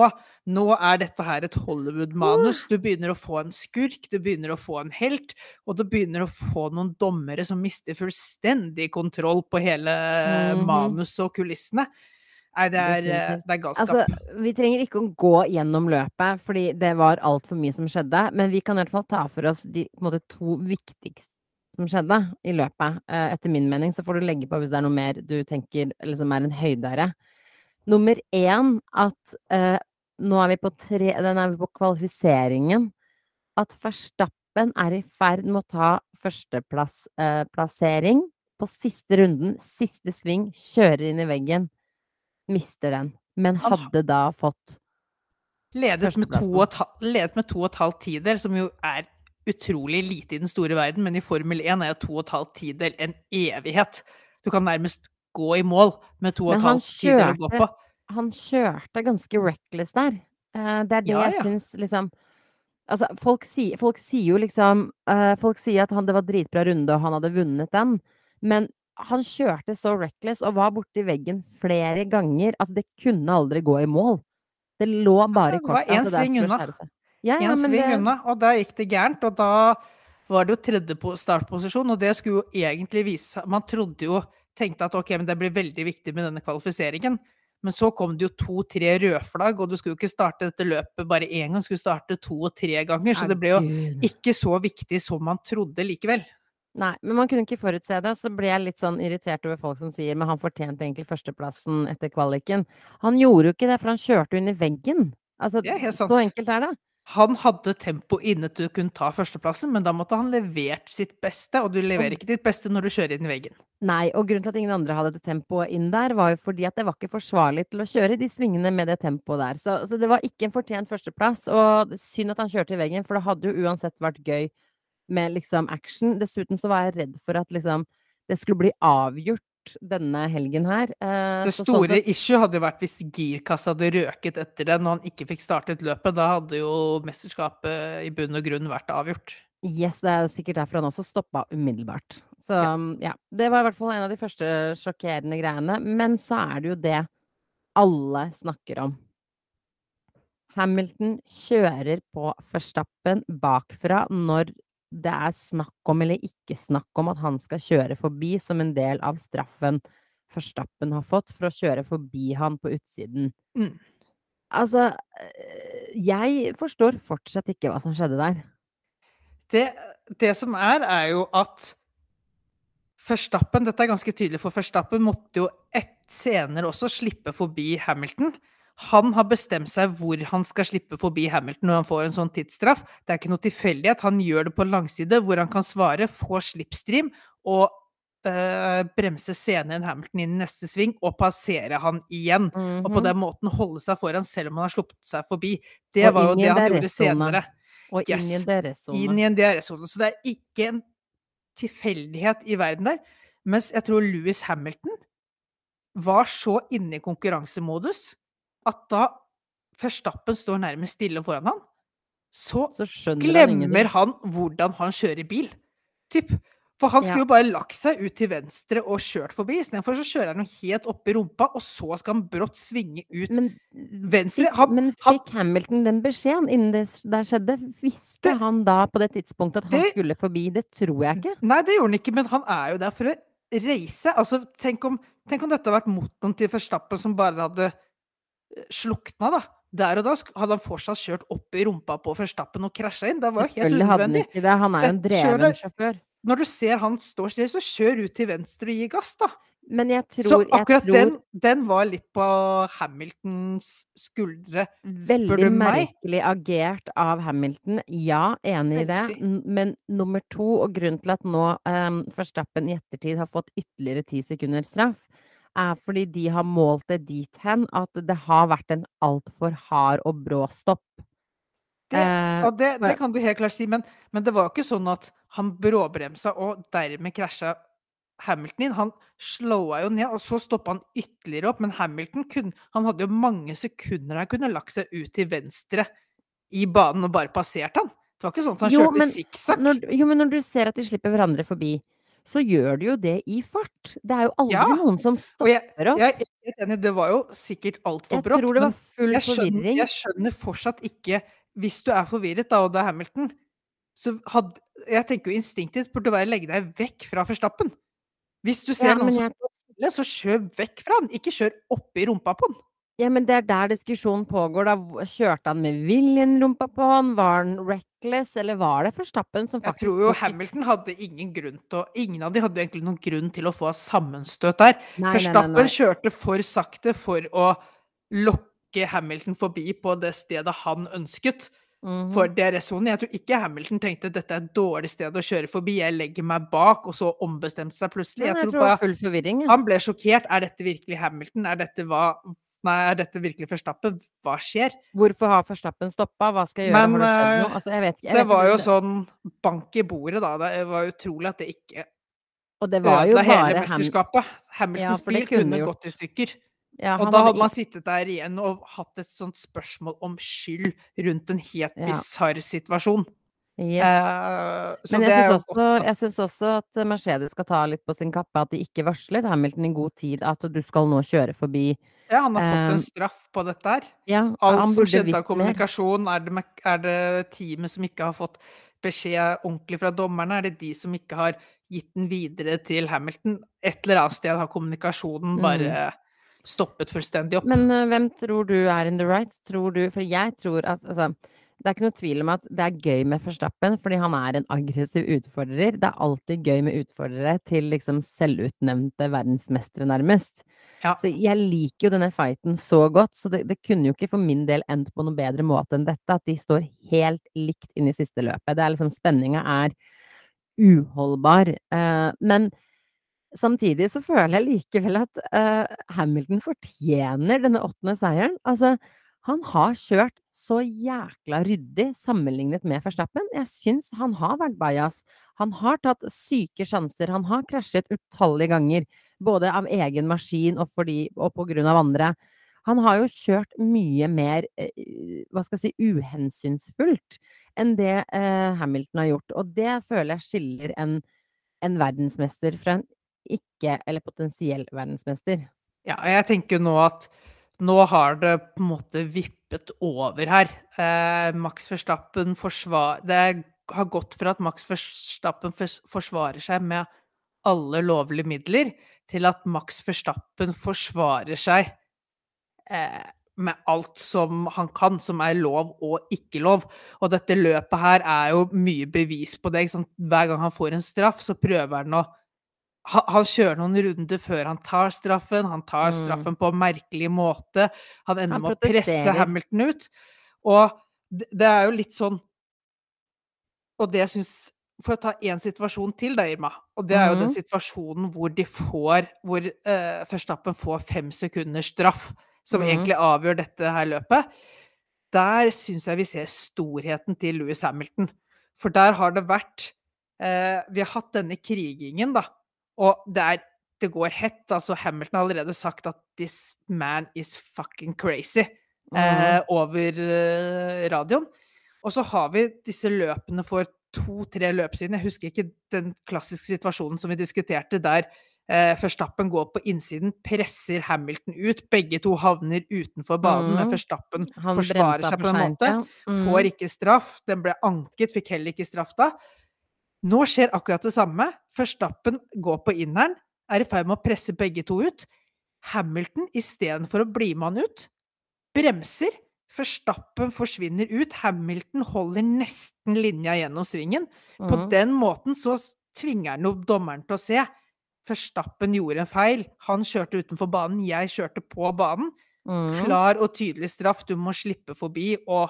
nå er dette her et Hollywood-manus. Du begynner å få en skurk, du begynner å få en helt, og du begynner å få noen dommere som mister fullstendig kontroll på hele Mhm. manuset og kulissene. Nei, det er, eh, det er galskap. Altså, vi trenger ikke å gå gjennom løpet, fordi det var altfor mye som skjedde. Men vi kan i hvert fall ta for oss de måte, to viktigste som skjedde i løpet. Eh, etter min mening, så får du legge på hvis det er noe mer du tenker liksom er en høydere. Nummer én at eh, nå er vi på tre Den er vi på kvalifiseringen. At Verstappen er i ferd med å ta førsteplassplassering eh, på siste runden, siste sving, kjører inn i veggen, mister den. Men hadde da fått Ledet med, to og et, ledet med to og et halvt tider, som jo er utrolig lite i den store verden, men i Formel 1 er jo to og et halvt tidel en evighet. Du kan nærmest gå i mål med to og et halvt tidel å gå på. Han kjørte ganske reckless der. Eh, det er det Ja, jeg ja. syns liksom Altså, folk, sier- folk sier jo liksom eh, Folk sier at han, det var dritbra runde, og han hadde vunnet den. Men han kjørte så reckless og var borti veggen flere ganger. Altså, det kunne aldri gå i mål. Det lå bare i det var kortet. én der sving unna. Ja, ja, En sving det, unna, og der gikk det gærent. Og da var det jo tredje startposisjon, og det skulle jo egentlig vise Man trodde jo Tenkte at ok, men det blir veldig viktig med denne kvalifiseringen. Men så kom det jo to-tre rødflagg, og du skulle jo ikke starte dette løpet bare én gang, du skulle starte to og tre ganger. Så det ble jo ikke så viktig som man trodde likevel. Nei, men man kunne ikke forutse det, og så ble jeg litt sånn irritert over folk som sier men han fortjente egentlig førsteplassen etter kvaliken. Han gjorde jo ikke det, for han kjørte jo inn i veggen. Altså, Det er helt så enkelt er det. Han hadde tempo inne til å kunne ta førsteplassen, men da måtte han levert sitt beste, og du leverer ikke ditt beste når du kjører inn i veggen. Nei, og grunnen til at ingen andre hadde det tempoet inn der, var jo fordi at det var ikke forsvarlig til å kjøre de svingene med det tempoet der. Så, så det var ikke en fortjent førsteplass, og synd at han kjørte i veggen, for det hadde jo uansett vært gøy med liksom action. Dessuten så var jeg redd for at liksom det skulle bli avgjort denne helgen her. Eh, Det så sånn store sett- issue hadde jo vært hvis girkassa hadde røket etter det når han ikke fikk startet løpet. Da hadde jo mesterskapet i bunn og grunn vært avgjort. Yes, det er sikkert derfor han også stoppa umiddelbart. Så Ja. ja. Det var i hvert fall en av de første sjokkerende greiene. Men så er det jo det alle snakker om. Hamilton kjører på Verstappen bakfra når det er snakk om eller ikke snakk om at han skal kjøre forbi som en del av straffen Forstappen har fått for å kjøre forbi han på utsiden. Mm. Altså, øh, jeg forstår fortsatt ikke hva som skjedde der. Det, det som er, er jo at forstappen, dette er ganske tydelig for Verstappen, måtte jo ett senere også slippe forbi Hamilton. Han har bestemt seg hvor han skal slippe forbi Hamilton når han får en sånn tidsstraff. Det er ikke noe tilfeldighet. Han gjør det på langside, hvor han kan svare, få slipstream og øh, bremse senere enn Hamilton inn i neste sving og passere han igjen. Og på Mhm. den måten holde seg foran selv om han har sluppet seg forbi. Det Og var jo det han gjorde senere. Og inn i Yes. en DRS-sone. inn i en DRS-sone. Så det er ikke en tilfeldighet i verden der. Mens jeg tror Louis Hamilton var så inne i konkurransemodus at da Førstappen står nærmest stille foran han, så Så glemmer han han hvordan han kjører bil. Typ. For han skulle Ja. jo bare lagt seg ut til venstre og kjørt forbi. Istedenfor så kjører han jo helt opp i rumpa, og så skal han brått svinge ut Men, venstre. Han- men fikk Hamilton den beskjeden innen det der skjedde? Visste Det- han da på det tidspunktet at han det- skulle forbi? Det tror jeg ikke. Nei, det gjorde han ikke, men han er jo der for å reise. Altså, tenk om, tenk om dette hadde vært motoren til Verstappen som bare hadde slukna, da. Der og da hadde han fortsatt kjørt opp i rumpa på Verstappen og krasja inn. Det var jo helt hadde han. Han er jo en dreven sjåfør. Når du ser han står stille, så kjør ut til venstre og gi gass, da. Så tror, jeg akkurat tror den, den var litt på Hamiltons skuldre. spør du meg? Veldig merkelig agert av Hamilton. Ja, enig i det. Men nummer to, og grunnen til at nå um, Verstappen i ettertid har fått ytterligere ti sekunder straff, er fordi de har målt det dit hen at det har vært en altfor hard og brå stopp. Det, Eh, og det, det kan du helt klart si, men, men det var ikke sånn at han bråbremsa og dermed krasja Hamilton inn. Han slowa jo ned, og så stoppa han ytterligere opp. Men Hamilton kunne, han hadde jo mange sekunder han kunne lagt seg ut til venstre i banen og bare passert han. Det var ikke sånn at han Jo, kjørte sikksakk. Jo, men når du ser at de slipper hverandre forbi, så gjør du jo det i fart. Det er jo aldri Ja, noen som stopper opp. jeg helt enig, det var jo sikkert altfor Jeg brått. tror det var full jeg skjønner, forvirring. jeg skjønner fortsatt ikke Hvis du er forvirret, da, og det er Hamilton, så hadde Jeg tenker jo instinktivt burde være å legge deg vekk fra Forstappen. Hvis du ser Ja, noen som stiller, så kjør vekk fra han. Ikke kjør oppi rumpa på han. Ja, men det er der diskusjonen pågår, da. Kjørte han med viljen rumpa på han? Var han reckless, eller var det Verstappen som Jeg tror jo Hamilton hadde ingen grunn til å Ingen av de hadde egentlig noen grunn til å få sammenstøt der. Nei, nei, nei, nei. kjørte for sakte for å lokke Hamilton forbi på det stedet han ønsket. Mhm. For DRS-sonen. Jeg tror ikke Hamilton tenkte at dette er et dårlig sted å kjøre forbi, jeg legger meg bak, og så ombestemte seg plutselig. Jeg jeg tror det bare forvirring. Ja. han ble sjokkert. Er dette virkelig Hamilton? Er dette hva Nei, er dette virkelig Verstappen? Hva skjer? Hvorfor har Verstappen stoppa? Hva skal jeg gjøre? Men, har det skjedd eh, noe? Altså, jeg vet ikke. Jeg Det vet var ikke, jo sånn bank i bordet, da. Det var utrolig at det ikke Og det var jo ødela hele mesterskapet. Hamiltons ja, bil kunne jo- gått i stykker. Ja, Og da hadde man sittet der igjen og hatt et sånt spørsmål om skyld rundt en helt Ja. bisarr situasjon. Yes. Uh, så Men jeg syns også, også at Mercedes skal ta litt på sin kappe at de ikke varslet Hamilton i god tid at du skal nå kjøre forbi. Ja, han har fått en straff på dette her. Ja, Alt som skjedde av kommunikasjon, er det, er det teamet som ikke har fått beskjed ordentlig fra dommerne? Er det de som ikke har gitt den videre til Hamilton? Et eller annet sted har kommunikasjonen bare stoppet fullstendig opp. Men uh, hvem tror du er in the right? Tror du For jeg tror at altså, det er ikke noe tvil om at det er gøy med Verstappen, fordi han er en aggressiv utfordrer. Det er alltid gøy med utfordrere til liksom selvutnevnte verdensmestere, nærmest. Ja. Så jeg liker jo denne fighten så godt, så det, det kunne jo ikke for min del endt på noe bedre måte enn dette. At de står helt likt inn i siste løpet. Det er liksom Spenninga er uholdbar. Eh, men samtidig så føler jeg likevel at eh, Hamilton fortjener denne åttende seieren. Altså, han har kjørt så jækla ryddig sammenlignet med Verstappen. Jeg syns han har vært bajas. Han har tatt syke sjanser. Han har krasjet utallige ganger. Både av egen maskin og, fordi, og på grunn av andre. Han har jo kjørt mye mer eh, hva skal jeg si, uhensynsfullt enn det eh, Hamilton har gjort. Og det føler jeg skiller en, en verdensmester fra en ikke- eller potensiell verdensmester. Ja, jeg tenker nå at nå har det på en måte vippet over her. Eh, Max Verstappen forsvar... Det har gått fra at Max Verstappen forsvarer seg med alle lovlige midler, til at Max Verstappen forsvarer seg eh, med alt som han kan, som er lov og ikke lov. Og dette løpet her er jo mye bevis på det. Hver gang han får en straff, så prøver han å han, kjører noen runder før han tar straffen. Han tar Mm. straffen på en merkelig måte. Han ender Han med å presse. Hamilton ut. Og det, er jo litt sånn Og det syns For å ta én situasjon til da, Irma. Og det er jo den Mhm. situasjonen hvor de får Hvor uh, Førstappen får fem sekunders straff, som mm. egentlig avgjør dette her løpet. Der syns jeg vi ser storheten til Louis Hamilton. For der har det vært uh, Vi har hatt denne krigingen, da. Og det er Det går hett. Altså, Hamilton har allerede sagt at 'this man is fucking crazy' mm. uh, over eh, radioen. Og så har vi disse løpene for to-tre løp siden. Jeg husker ikke den klassiske situasjonen som vi diskuterte, der eh, Førstappen går på innsiden, presser Hamilton ut. Begge to havner utenfor banen, men Førstappen Han forsvarer seg på en måte. Mhm. Får ikke straff. Den ble anket, fikk heller ikke straff da. Nå skjer akkurat det samme. Førstappen går på inneren, er i ferd med å presse begge to ut. Hamilton, istedenfor å bli med han ut, bremser. Verstappen forsvinner ut. Hamilton holder nesten linja gjennom svingen. På Mhm. den måten så tvinger han jo dommeren til å se. Forstappen gjorde en feil. Han kjørte utenfor banen, jeg kjørte på banen. Mm. Klar og tydelig straff, du må slippe forbi, og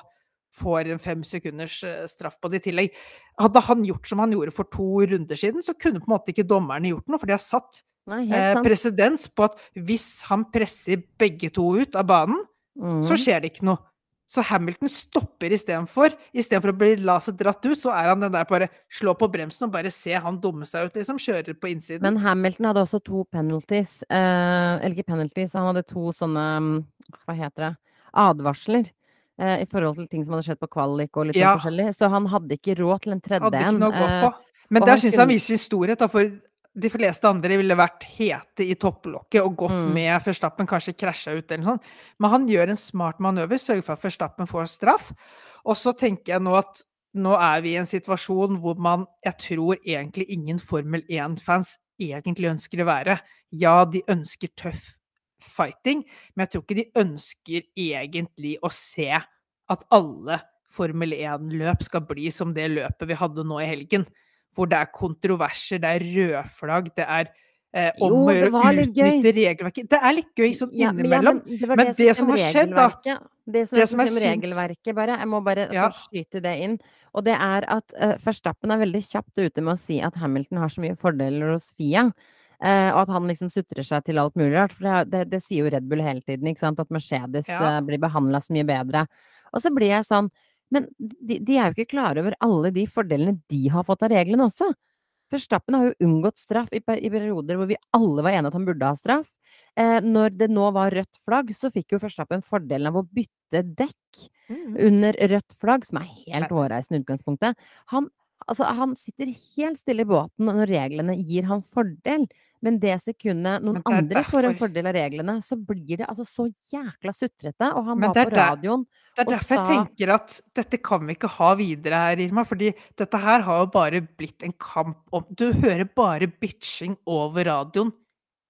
får en fem sekunders eh, straff på det i tillegg. Hadde han gjort som han gjorde for to runder siden, så kunne på en måte ikke dommerne gjort noe, for de har satt Nei, eh, presedens på at hvis han presser begge to ut av banen, så Mhm. skjer det ikke noe. Så Hamilton stopper istedenfor. Istedenfor å bli la seg dratt ut, så er han den der bare slå på bremsen og bare se han dumme seg ut, liksom. Kjører på innsiden. Men Hamilton hadde også to penalties. Eh, eller ikke penalties, han hadde to sånne mm, Hva heter det? Advarsler. Eh, I forhold til ting som hadde skjedd på kvalik og litt sånn forskjellig. Så han hadde ikke råd til en tredje Hadde ikke en. noe å gå eh, på. Men og der syns jeg han viser sin storhet, da, for de fleste andre ville vært hete i topplokket og gått Mm. med Førstappen, kanskje krasja ut eller noe sånt. Men han gjør en smart manøver, sørger for at Førstappen får straff. Og så tenker jeg nå at nå er vi i en situasjon hvor man Jeg tror egentlig ingen Formel 1-fans egentlig ønsker å være. Ja, de ønsker tøff fighting, men jeg tror ikke de ønsker egentlig å se at alle Formel 1-løp skal bli som det løpet vi hadde nå i helgen. Hvor det er kontroverser, det er rødflagg, det er eh, om å gjøre å utnytte regelverket. Det er litt gøy sånn Ja, men- ja, innimellom. men det Men det, det som som er har skjedd, da. Det som, det er som jeg synd regelverket, bare. Jeg må bare Ja. skyte det inn. Og det er at uh, Verstappen er veldig kjapt ute med å si at Hamilton har så mye fordeler hos Fia. Uh, og at han liksom sutrer seg til alt mulig rart. For det, er- det, det sier jo Red Bull hele tiden, ikke sant? At Mercedes Ja. uh, blir behandla så mye bedre. Og så blir jeg sånn Men de, de er jo ikke klar over alle de fordelene de har fått av reglene også. Verstappen har jo unngått straff i, i perioder hvor vi alle var enige at han burde ha straff. Eh, når det nå var rødt flagg, så fikk jo Verstappen fordelen av å bytte dekk under rødt flagg, som er helt hårreisende i utgangspunktet. Han, altså, han sitter helt stille i båten når reglene gir han fordel. Men det sekundet noen det andre får en fordel av reglene, så blir det altså så jækla sutrete. Og han var på er der- radioen Det er derfor derfor jeg tenker at dette kan vi ikke ha videre her, Irma. Fordi dette her har jo bare blitt en kamp om Du hører bare bitching over radioen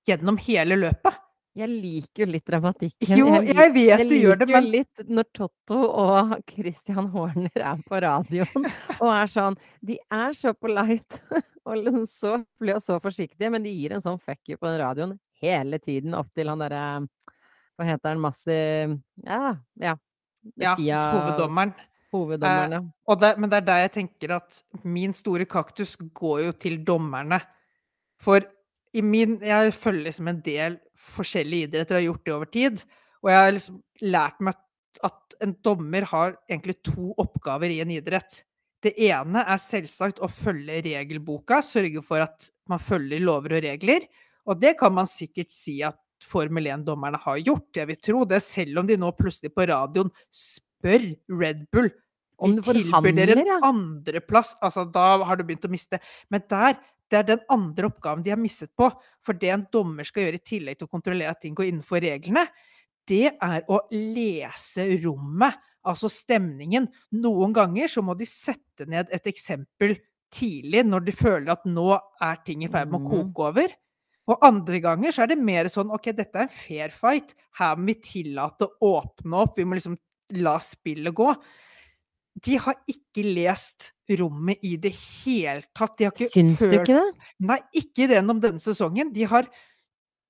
gjennom hele løpet. Jeg liker jo litt dramatikken. Jo, jeg, jeg vet du gjør det, men Jeg liker jo litt når Totto og Christian Horner er på radioen og er sånn De er så polite og liksom så blir så forsiktige, men de gir en sånn fuck you på den radioen hele tiden opp til han derre Hva heter han? Massi Ja, ja. ja, hoveddommeren. Hoveddommeren, ja. Og det, men det er der jeg tenker at min store kaktus går jo til dommerne. For i min Jeg følger liksom en del forskjellige idretter, har gjort det over tid. Og jeg har liksom lært meg at en dommer har egentlig to oppgaver i en idrett. Det ene er selvsagt å følge regelboka, sørge for at man følger lover og regler. Og det kan man sikkert si at Formel 1-dommerne har gjort. Jeg vil tro det, selv om de nå plutselig på radioen spør Red Bull Om de tilbyr dere en ja. andreplass. Altså, da har du begynt å miste. Men der, det er den andre oppgaven de har mistet på. For det en dommer skal gjøre i tillegg til å kontrollere at ting går innenfor reglene, det er å lese rommet, altså stemningen. Noen ganger så må de sette ned et eksempel tidlig, når de føler at nå er ting i ferd med å Mhm. koke over. Og andre ganger så er det mer sånn OK, dette er en fair fight. Her må vi tillate å åpne opp. Vi må liksom la spillet gå. De har ikke lest rommet i det hele tatt. De har ikke Syns du ikke det? Nei, ikke gjennom denne sesongen. De har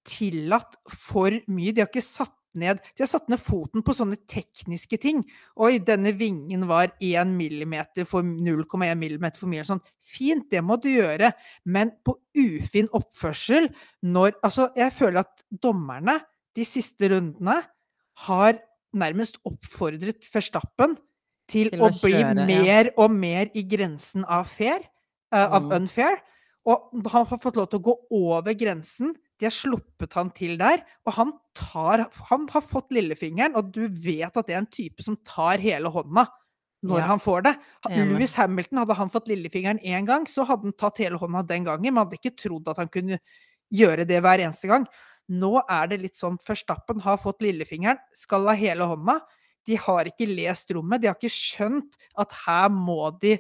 tillatt for mye. De har ikke satt ned De har satt ned foten på sånne tekniske ting. Oi, denne vingen var 1 millimeter for 0,1 millimeter for mye. Sånn. Fint, det må du gjøre, men på ufin oppførsel når Altså, jeg føler at dommerne de siste rundene har nærmest oppfordret Verstappen til, Til å, å bli kjøre, ja. mer og mer i grensen av fair, av Mm. unfair. Og han har fått lov til å gå over grensen. De har sluppet han til der. Og han tar Han har fått lillefingeren, og du vet at det er en type som tar hele hånda når Ja. han får det. Louis Hamilton, hadde han fått lillefingeren én gang, så hadde han tatt hele hånda den gangen. men hadde ikke trodd at han kunne gjøre det hver eneste gang. Nå er det litt sånn Førstappen har fått lillefingeren, skal ha hele hånda. De har ikke lest rommet. De har ikke skjønt at her må de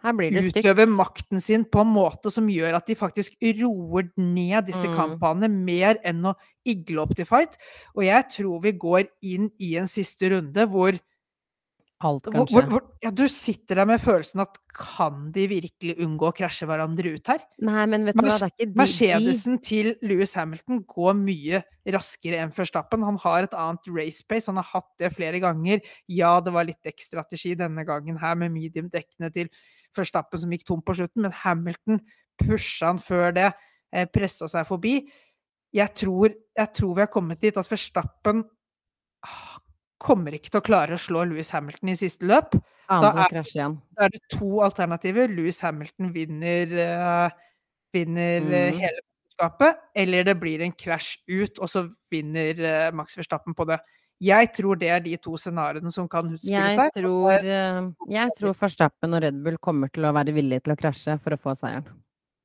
Stygt. makten sin på en måte som gjør at de faktisk roer ned disse Mm. kampene mer enn å igle opp til fight. Og jeg tror vi går inn i en siste runde hvor, Alt hvor, kan hvor, hvor ja, du sitter der med følelsen at kan de virkelig unngå å krasje hverandre ut her? Nei, men vet du hva, det er ikke de, de Mercedesen til Louis Hamilton går mye raskere enn Verstappen. Han har et annet race pace, han har hatt det flere ganger. Ja, det var litt dekkstrategi denne gangen her med medium-dekkene til Verstappen som gikk tom på slutten, men Hamilton pusha han før det, eh, pressa seg forbi. Jeg tror, jeg tror vi har kommet dit at Verstappen ah, kommer ikke til å klare å slå Louis Hamilton i siste løp. Da er, da er det to alternativer. Louis Hamilton vinner, eh, vinner Mhm. hele mesterskapet, eller det blir en krasj ut, og så vinner eh, Max Verstappen på det. Jeg tror det er de to scenarioene som kan utspille Jeg seg. tror, eh, jeg tror Verstappen og Red Bull kommer til å være villige til å krasje for å få seieren.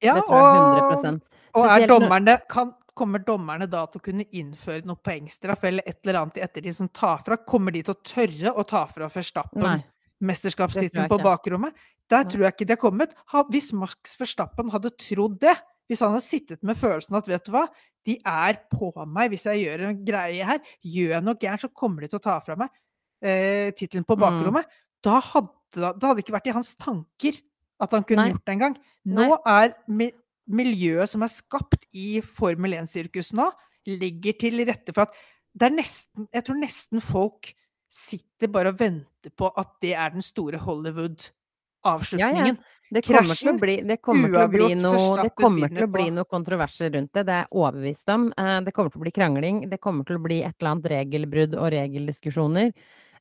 Ja, Det tror jeg 100 og er dommerne kan, Kommer dommerne da til å kunne innføre noe poengstraff eller et eller annet i ettertid som tar fra? Kommer de til å tørre å ta fra Verstappen Nei. Mesterskapstittelen på bakrommet? Der tror jeg ikke de har kommet. Hvis Max Verstappen hadde trodd det, hvis han hadde sittet med følelsen at vet du hva, de er på meg hvis jeg gjør en greie her, gjør jeg noe gærent, så kommer de til å ta fra meg eh, tittelen på Mm. Da hadde det hadde ikke vært i hans tanker at han kunne Nei. gjort det engang. Nå er mi, miljøet som er skapt i Formel 1-sirkuset nå, ligger til rette for at det er nesten Jeg tror nesten folk sitter bare og venter på at det er den store Hollywood-avslutningen. Det kommer til å bli, det kommer til å bli noe, det kommer til å bli noe kontroverser rundt det. Det er jeg overbevist om. Eh, Det kommer til å bli krangling. Det kommer til å bli et eller annet regelbrudd og regeldiskusjoner.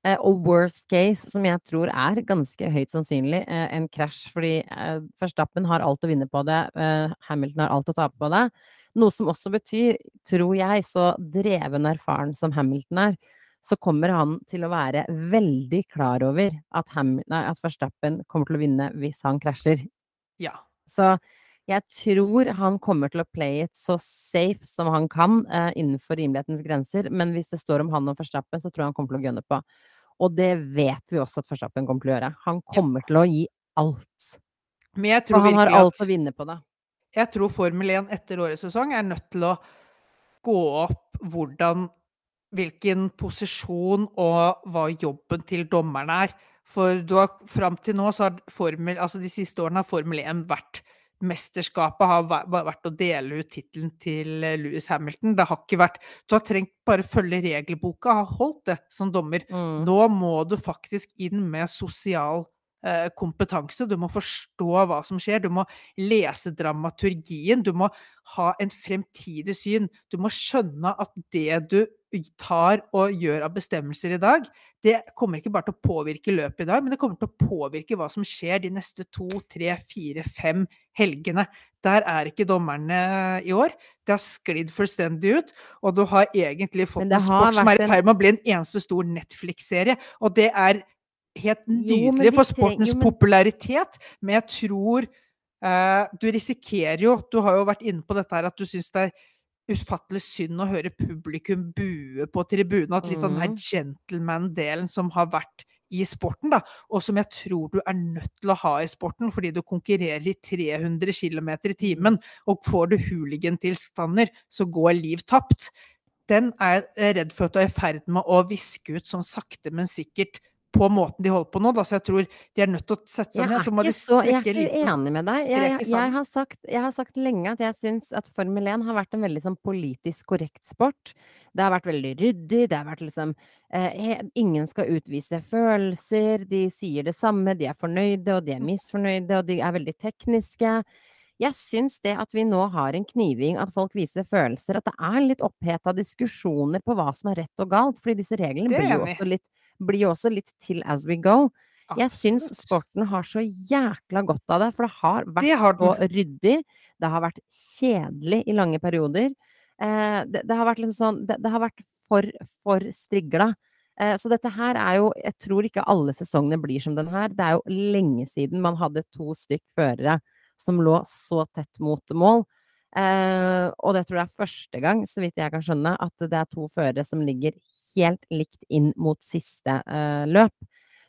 Eh, Og worst case, som jeg tror er ganske høyt sannsynlig, eh, en krasj. Fordi Verstappen har alt å vinne på det. Hamilton har alt å tape på det. Noe som også betyr, tror jeg, så dreven erfaren som Hamilton er, så kommer han til å være veldig klar over at, Ham nei, at Verstappen kommer til å vinne hvis han krasjer. Ja. Så jeg tror han kommer til å play it så safe som han kan eh, innenfor rimelighetens grenser. Men hvis det står om han og Verstappen, så tror jeg han kommer til å gønne på. Og det vet vi også at Verstappen kommer til å gjøre. Han kommer til å gi alt. Men jeg Og han har alt alt å vinne på det. jeg tror Formel 1 etter årets sesong er nødt til å gå opp hvordan Hvilken posisjon og hva jobben til dommerne er. For du har fram til nå, så har Formel Altså de siste årene har Formel 1 vært Mesterskapet har vært å dele ut tittelen til eh, Louis Hamilton. Det har ikke vært Du har trengt bare følge regelboka, har holdt det som dommer. Mm. Nå må du faktisk inn med sosial eh, kompetanse. Du må forstå hva som skjer. Du må lese dramaturgien. Du må ha en fremtidig syn. Du må skjønne at det du tar og gjør av bestemmelser i dag, det kommer ikke bare til å påvirke løpet i dag, men det kommer til å påvirke hva som skjer de neste to, tre, fire, fem helgene. Der er ikke dommerne i år. Det har sklidd fullstendig ut, og du har egentlig fått en sport som er i ferd med å bli en eneste stor Netflix-serie, og det er helt nydelig jo, for sportens jo, men- popularitet, men jeg tror uh, du risikerer jo Du har jo vært inne på dette her at du syns det er ufattelig synd å høre publikum bue på tribunen. At litt av den her Mhm. gentleman-delen som har vært i sporten, da, og som jeg tror du er nødt til å ha i sporten, fordi du konkurrerer i 300 km i timen, og får du hooligan-tilstander, så går liv tapt. Den er jeg redd for at du er i ferd med å viske ut sånn sakte, men sikkert på måten de holder på nå. Da. Så jeg tror de er nødt til å sette seg ned, så må de strekke litt. Jeg er ikke enig med deg. Jeg, jeg, jeg, har sagt, jeg har sagt lenge at jeg syns at Formel 1 har vært en veldig sånn politisk korrekt sport. Det har vært veldig ryddig. Det har vært liksom eh, Ingen skal utvise følelser. De sier det samme. De er fornøyde, og de er misfornøyde, og de er veldig tekniske. Jeg syns det at vi nå har en kniving, at folk viser følelser, at det er litt oppheta diskusjoner på hva som er rett og galt, fordi disse reglene blir jo også litt, blir jo også litt til as we go. Jeg syns sporten har så jækla godt av det, for det har vært Det har så ryddig. Det har vært kjedelig i lange perioder. Eh, det, det har vært liksom sånn Det, det har vært for, for strigla. Eh, så dette her er jo Jeg tror ikke alle sesongene blir som den her. Det er jo lenge siden man hadde to stykk førere som lå så tett mot mål. Eh, og det tror jeg er første gang, så vidt jeg kan skjønne, at det er to førere som ligger helt likt inn mot siste eh, løp.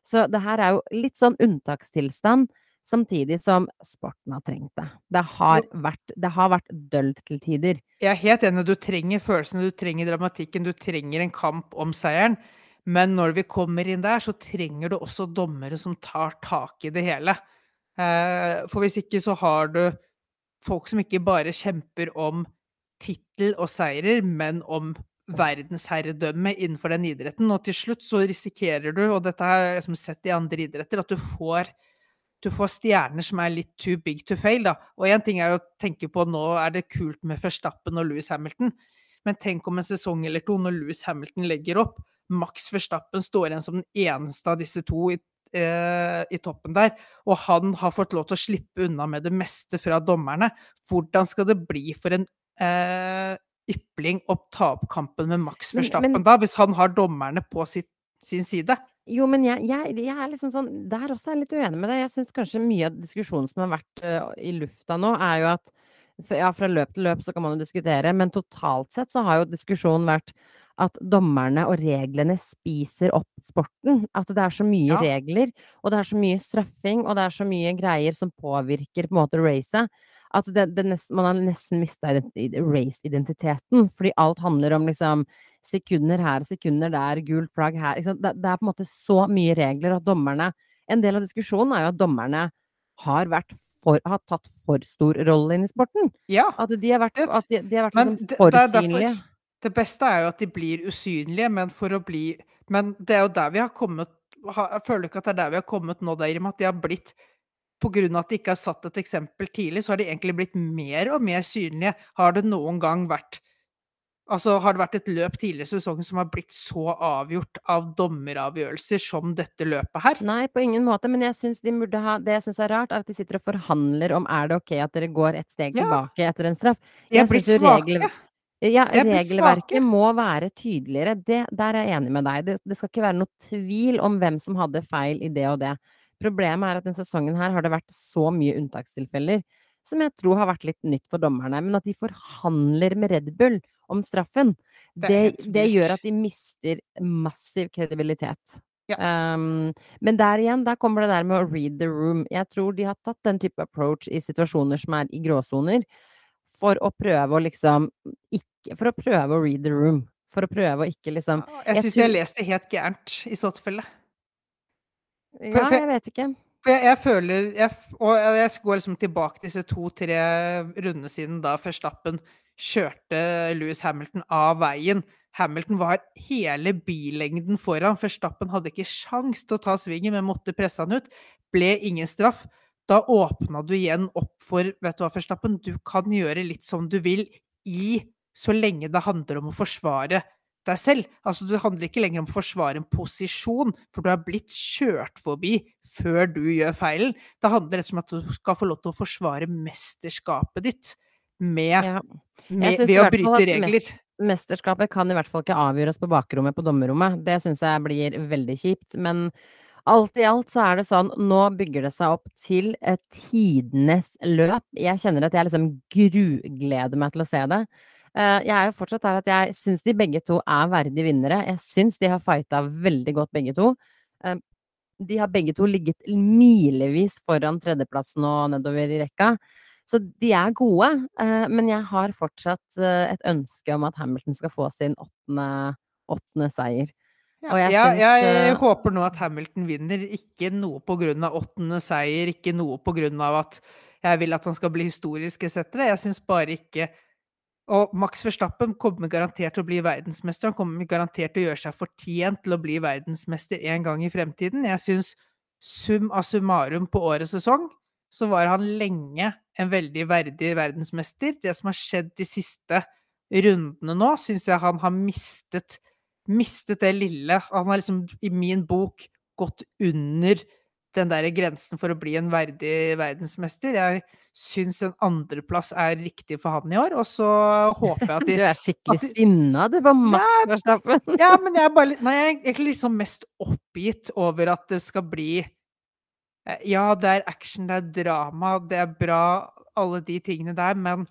Så det her er jo litt sånn unntakstilstand, samtidig som sporten har trengt det. Det har vært, det har vært dølt til tider. Jeg er helt enig, du trenger følelsene, du trenger dramatikken, du trenger en kamp om seieren. Men når vi kommer inn der, så trenger du også dommere som tar tak i det hele. Eh, For hvis ikke så har du folk som ikke bare kjemper om tittel og seirer, men om verdensherredømme innenfor den idretten. Og til slutt så risikerer du, og dette er liksom sett i andre idretter, at du får du får stjerner som er litt too big to fail. Da. Og én ting er å tenke på nå er det kult med Verstappen og Louis Hamilton, men tenk om en sesong eller to når Louis Hamilton legger opp, Max Verstappen står igjen som den eneste av disse to i, eh, i toppen der, og han har fått lov til å slippe unna med det meste fra dommerne. Hvordan skal det bli for en eh, ypling å ta opp kampen med Max Men- Verstappen men- da, hvis han har dommerne på sitt, sin side? Jo, men jeg, jeg, jeg er liksom sånn Der også er jeg litt uenig med deg. Jeg syns kanskje mye av diskusjonen som har vært uh, i lufta nå, er jo at Ja, fra løp til løp så kan man jo diskutere, men totalt sett så har jo diskusjonen vært at dommerne og reglene spiser opp sporten. At det er så mye Ja. regler, og det er så mye straffing, og det er så mye greier som påvirker på en måte racet. At det, det nest, man har nesten mista race-identiteten, fordi alt handler om liksom sekunder her, sekunder der, gult flagg her. Det, det er på en måte så mye regler at dommerne En del av diskusjonen er jo at dommerne har, for, har tatt for stor rolle inn i sporten. Ja. At de har vært, de, de har vært liksom for synlige. Det beste er jo at de blir usynlige, men for å bli Men det er jo der vi har kommet Jeg føler ikke at det er der vi har kommet nå, da, at de har blitt Av at de ikke har satt et eksempel tidlig, så har de egentlig blitt mer og mer synlige. Har det noen gang vært Altså, har det vært et løp tidligere i sesongen som har blitt så avgjort av dommeravgjørelser som dette løpet her? Nei, på ingen måte, men jeg synes de burde ha Det jeg syns er rart, er at de sitter og forhandler om er det ok at dere går et steg Ja. tilbake etter en straff. De er Jeg blitt svake. Ja, er regelverket må være tydeligere. Det, der er jeg enig med deg. Det, det skal ikke være noe tvil om hvem som hadde feil i det og det. Problemet er at denne sesongen her har det vært så mye unntakstilfeller som jeg tror har vært litt nytt for dommerne. Men at de forhandler med Red Bull om straffen, Det det, gjør at de mister massiv kredibilitet. Ja. Um, men der igjen, der kommer det der med å read the room. Jeg tror de har tatt den type approach i situasjoner som er i gråsoner, for å prøve å liksom ikke For å prøve å read the room. For å prøve å ikke liksom Jeg jeg syns jeg, tror- lest det helt gærent i så tilfelle. Ja, jeg vet ikke. Jeg, jeg føler jeg, Og jeg går liksom tilbake til disse to-tre rundene siden da Verstappen kjørte Louis Hamilton av veien. Hamilton var hele billengden foran. Verstappen hadde ikke sjans til å ta svingen, men måtte presse han ut. Ble ingen straff. Da åpna du igjen opp for Vet du hva, Verstappen, du kan gjøre litt som du vil i så lenge det handler om å forsvare deg selv. Altså, det handler ikke lenger om å forsvare en posisjon, for du er blitt kjørt forbi før du gjør feilen. Det handler rett og slett om at du skal få lov til å forsvare mesterskapet ditt med, Ja. med, ved å bryte regler. Mesterskapet kan i hvert fall ikke avgjøres på bakrommet på dommerrommet. Det syns jeg blir veldig kjipt. Men alt i alt så er det sånn, nå bygger det seg opp til et tidenes løp. Jeg kjenner at jeg liksom grugleder meg til å se det. Eh, Jeg er jo fortsatt der at jeg syns de begge to er verdige vinnere. Jeg syns de har fighta veldig godt, begge to. Eh, De har begge to ligget milevis foran tredjeplassen og nedover i rekka. Så de er gode, eh, men jeg har fortsatt et ønske om at Hamilton skal få sin åttende, åttende seier. Jeg ja, jeg, håper nå at Hamilton vinner, ikke noe av åttende seier, ikke noe av at jeg vil at han skal bli historisk etc. Jeg syns bare ikke Og Max Verstappen kommer garantert til å bli verdensmester. Han kommer garantert til å gjøre seg fortjent til å bli verdensmester en gang i fremtiden. Jeg syns sum av summarum på årets sesong, så var han lenge en veldig verdig verdensmester. Det som har skjedd de siste rundene nå, syns jeg han har mistet mistet det lille. Han har liksom, i min bok, gått under den der grensen for å bli en verdig verdensmester. Jeg syns en andreplass er riktig for han i år, og så håper jeg at Du er skikkelig de- sinna du på Max Verstappen. Ja, men jeg er bare Nei, jeg er egentlig liksom mest oppgitt over at det skal bli eh, Ja, det er action, det er drama, det er bra, alle de tingene der, men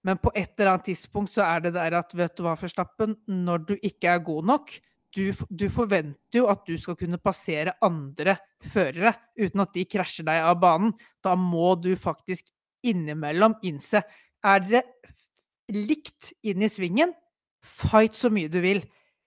men på et eller annet tidspunkt så er det der at vet du hva, Forstappen, når du ikke er god nok du, du forventer jo at du skal kunne passere andre førere uten at de krasjer deg av banen. Da må du faktisk innimellom innse Er dere likt inn i svingen, fight så mye du vil.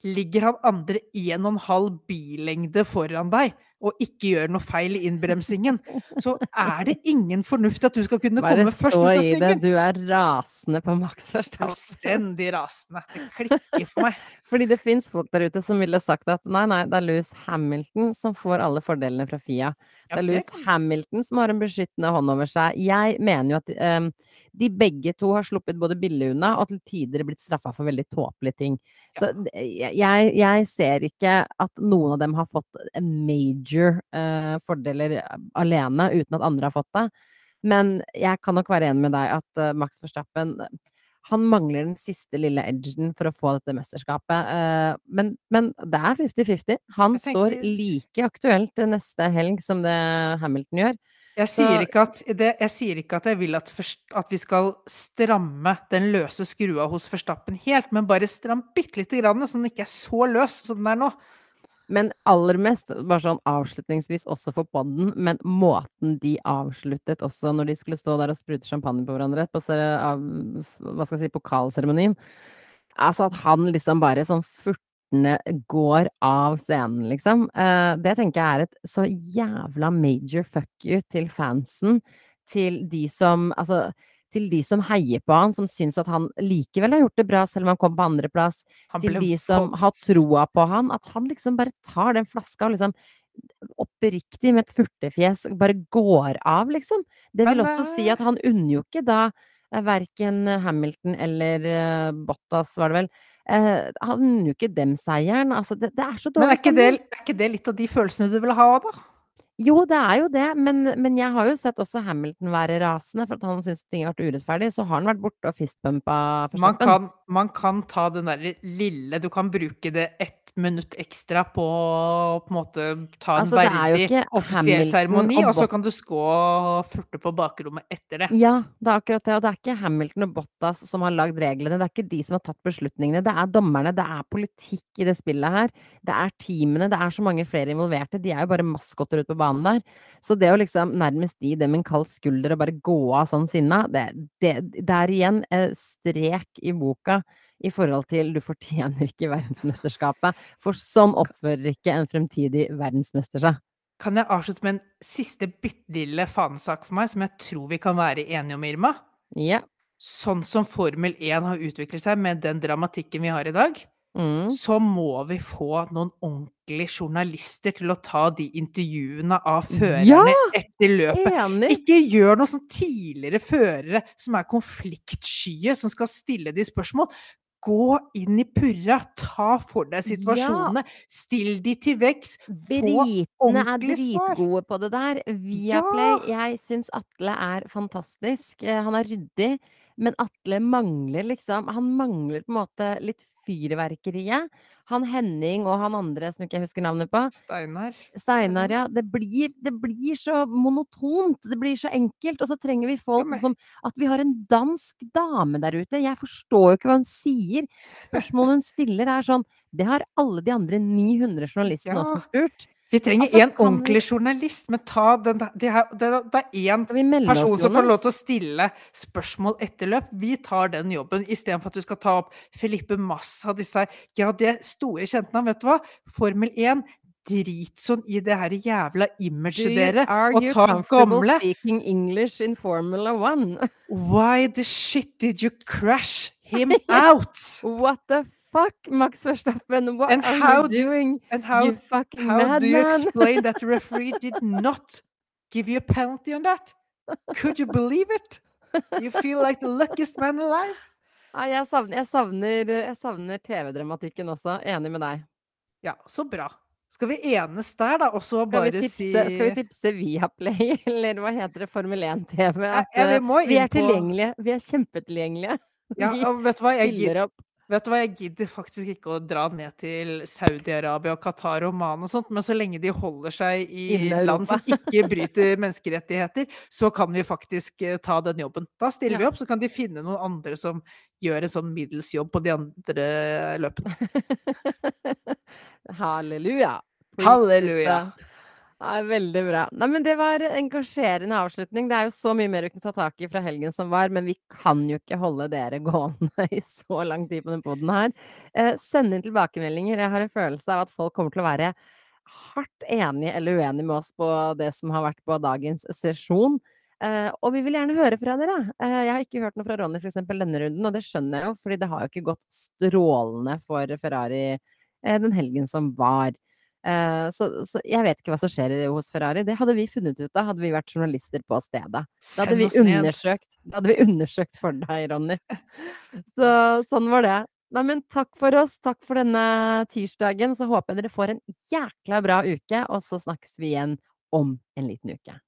Ligger han andre en og en halv billengde foran deg, og ikke gjør noe feil i innbremsingen, så er det ingen fornuft at du skal kunne Bare komme først ut av i det. svingen. Du er rasende på Max Verstappen. Fullstendig rasende. Det klikker for meg. Fordi det fins folk der ute som ville sagt at nei, nei, det er Louis Hamilton som får alle fordelene fra Fia. Det er Louis Hamilton som har en beskyttende hånd over seg. Jeg mener jo at um, de begge to har sluppet både billig unna og til tider blitt straffa for veldig tåpelige ting. Så jeg, jeg ser ikke at noen av dem har fått en major uh, fordeler alene uten at andre har fått det. Men jeg kan nok være enig med deg at uh, Max Verstappen han mangler den siste lille edgen for å få dette mesterskapet. eh, men, men det er 50-50. Han tenker... står like aktuelt neste helg som det Hamilton gjør. Jeg sier, at, det, jeg sier ikke at jeg vil at, at vi skal stramme den løse skrua hos Forstappen helt, men bare stram bitte lite grann, så den ikke er så løs som den er nå. Men aller mest, bare sånn avslutningsvis også for podden, men måten de avsluttet også når de skulle stå der og sprute champagne på hverandre på hva skal jeg si, pokalseremonien. Altså at han liksom bare sånn furtende går av scenen, liksom. Eh, det tenker jeg er et så jævla major fuck you til fansen. Til de som Altså til de som heier på han, som syns at han likevel har gjort det bra, selv om han kom på andreplass til de som har troa på han, at han liksom bare tar den flaska og liksom oppriktig med et furtefjes bare går av, liksom. Det vil Men, også si eh, at han unner jo ikke da eh, verken Hamilton eller eh, Bottas, var det vel. Uh, han unner jo ikke dem seieren. Altså, det, det er så Men dårlig er ikke, det, er ikke det litt av de følelsene du vil ha, da? Jo, det er jo det, men, men jeg har jo sett også Hamilton være rasende for at han syns ting har vært urettferdig. Så har han vært borte og fistbumpa Man kan, man kan ta den der lille Du kan bruke det ett minutt ekstra på å på en måte ta en Altså, er verdig offisiell seremoni, og og så kan du gå og furte på bakrommet etter det. Ja, det er akkurat det. Og det er ikke Hamilton og Bottas som har lagd reglene. Det er ikke de som har tatt beslutningene. Det er dommerne. Det er politikk i det spillet her. Det er teamene. Det er så mange flere involverte. De er jo bare maskotter ute på banen der. Så det å liksom nærmest gi dem en kald skulder og bare gå av sånn sinna, det, det, det er igjen strek i boka i forhold til du fortjener ikke verdensmesterskapet. For sånn oppfører ikke en fremtidig verdensmester seg. Kan jeg avslutte med en siste bitte lille fanesak for meg, som jeg tror vi kan være enige om, Irma? Ja. Sånn som Formel 1 har utviklet seg med den dramatikken vi har i dag, Mm. så må vi få noen ordentlige journalister til å ta de intervjuene av førerne Ja! etter løpet. Enig. Ikke gjør noe sånn tidligere førere som er konfliktskye, som skal stille de spørsmål. Gå inn i purra, ta for deg situasjonene, still de til vekks. Få Britene er ordentlig svar. dritgode på det der. Viaplay, jeg syns Atle er fantastisk. Eh, Han er ryddig, men Atle mangler liksom Han mangler på en måte litt fyrverkeriet. Han Henning og han andre som ikke jeg husker navnet på. Steinar. Steinar, ja. Det blir, det blir så monotont. Det blir så enkelt. Og så trenger vi folk men- som At vi har en dansk dame der ute. Jeg forstår jo ikke hva hun sier. Spørsmålet hun stiller er sånn Det har alle de andre 900 journalistene Ja. også spurt. Vi trenger Altså, en ordentlig ordentlig journalist, men ta den Det er, det det er én vi person som får lov til å stille spørsmål etter løp. Vi tar den jobben, istedenfor at du skal ta opp Felipe Massa, disse her Ja, det er store kjente navn, vet du hva? Formel 1, drit sånn i det her jævla imaget dere, og ta gamle speaking English in Formula One? Why the shit did you crash him out? What the fuck, Max Verstappen? What And are how you do- doing? And how, you fucking how do you madman! explain that the referee did not give you a penalty on that? Could you believe it? Do you feel like the luckiest man alive? Nei, jeg savner, jeg savner, jeg savner TV-dramatikken også. Enig med deg. Ja, så bra. Skal vi enes der, da, og så Skal vi tipse, si skal vi tipse Viaplay, eller hva heter det, Formel 1-TV? Ja, vi eh, vi er tilgjengelige. Vi er kjempetilgjengelige. Ja, og vet du hva? Jeg. Vet du hva? jeg gidder faktisk ikke å dra ned til Saudi-Arabia og Qatar og Oman og sånt, men så lenge de holder seg i land som ikke bryter menneskerettigheter, så kan vi faktisk eh, ta den jobben. Da stiller vi opp, så kan de finne noen andre som gjør en sånn middels jobb på de andre løpene. Halleluja. Halleluja. Ja, veldig bra. Nei, men Det var en engasjerende avslutning. Det er jo så mye mer vi kunne ta tak i fra helgen som var, men vi kan jo ikke holde dere gående i så lang tid på den poden her. Eh, send inn tilbakemeldinger. Jeg har en følelse av at folk kommer til å være hardt enige eller uenige med oss på det som har vært på dagens sesjon. Eh, og vi vil gjerne høre fra dere. Eh, jeg har ikke hørt noe fra Ronny eksempel denne runden, og det skjønner jeg jo, fordi det har jo ikke gått strålende for Ferrari eh, den helgen som var. Eh, så, så, jeg vet ikke hva som skjer hos Ferrari. Det hadde vi funnet ut av, hadde vi vært journalister på stedet. Da hadde vi undersøkt, hadde vi undersøkt for deg, Ronny. Så sånn var det. Nei, men takk for oss. Takk for denne tirsdagen. Så håper jeg dere får en jækla bra uke, og så snakkes vi igjen om en liten uke.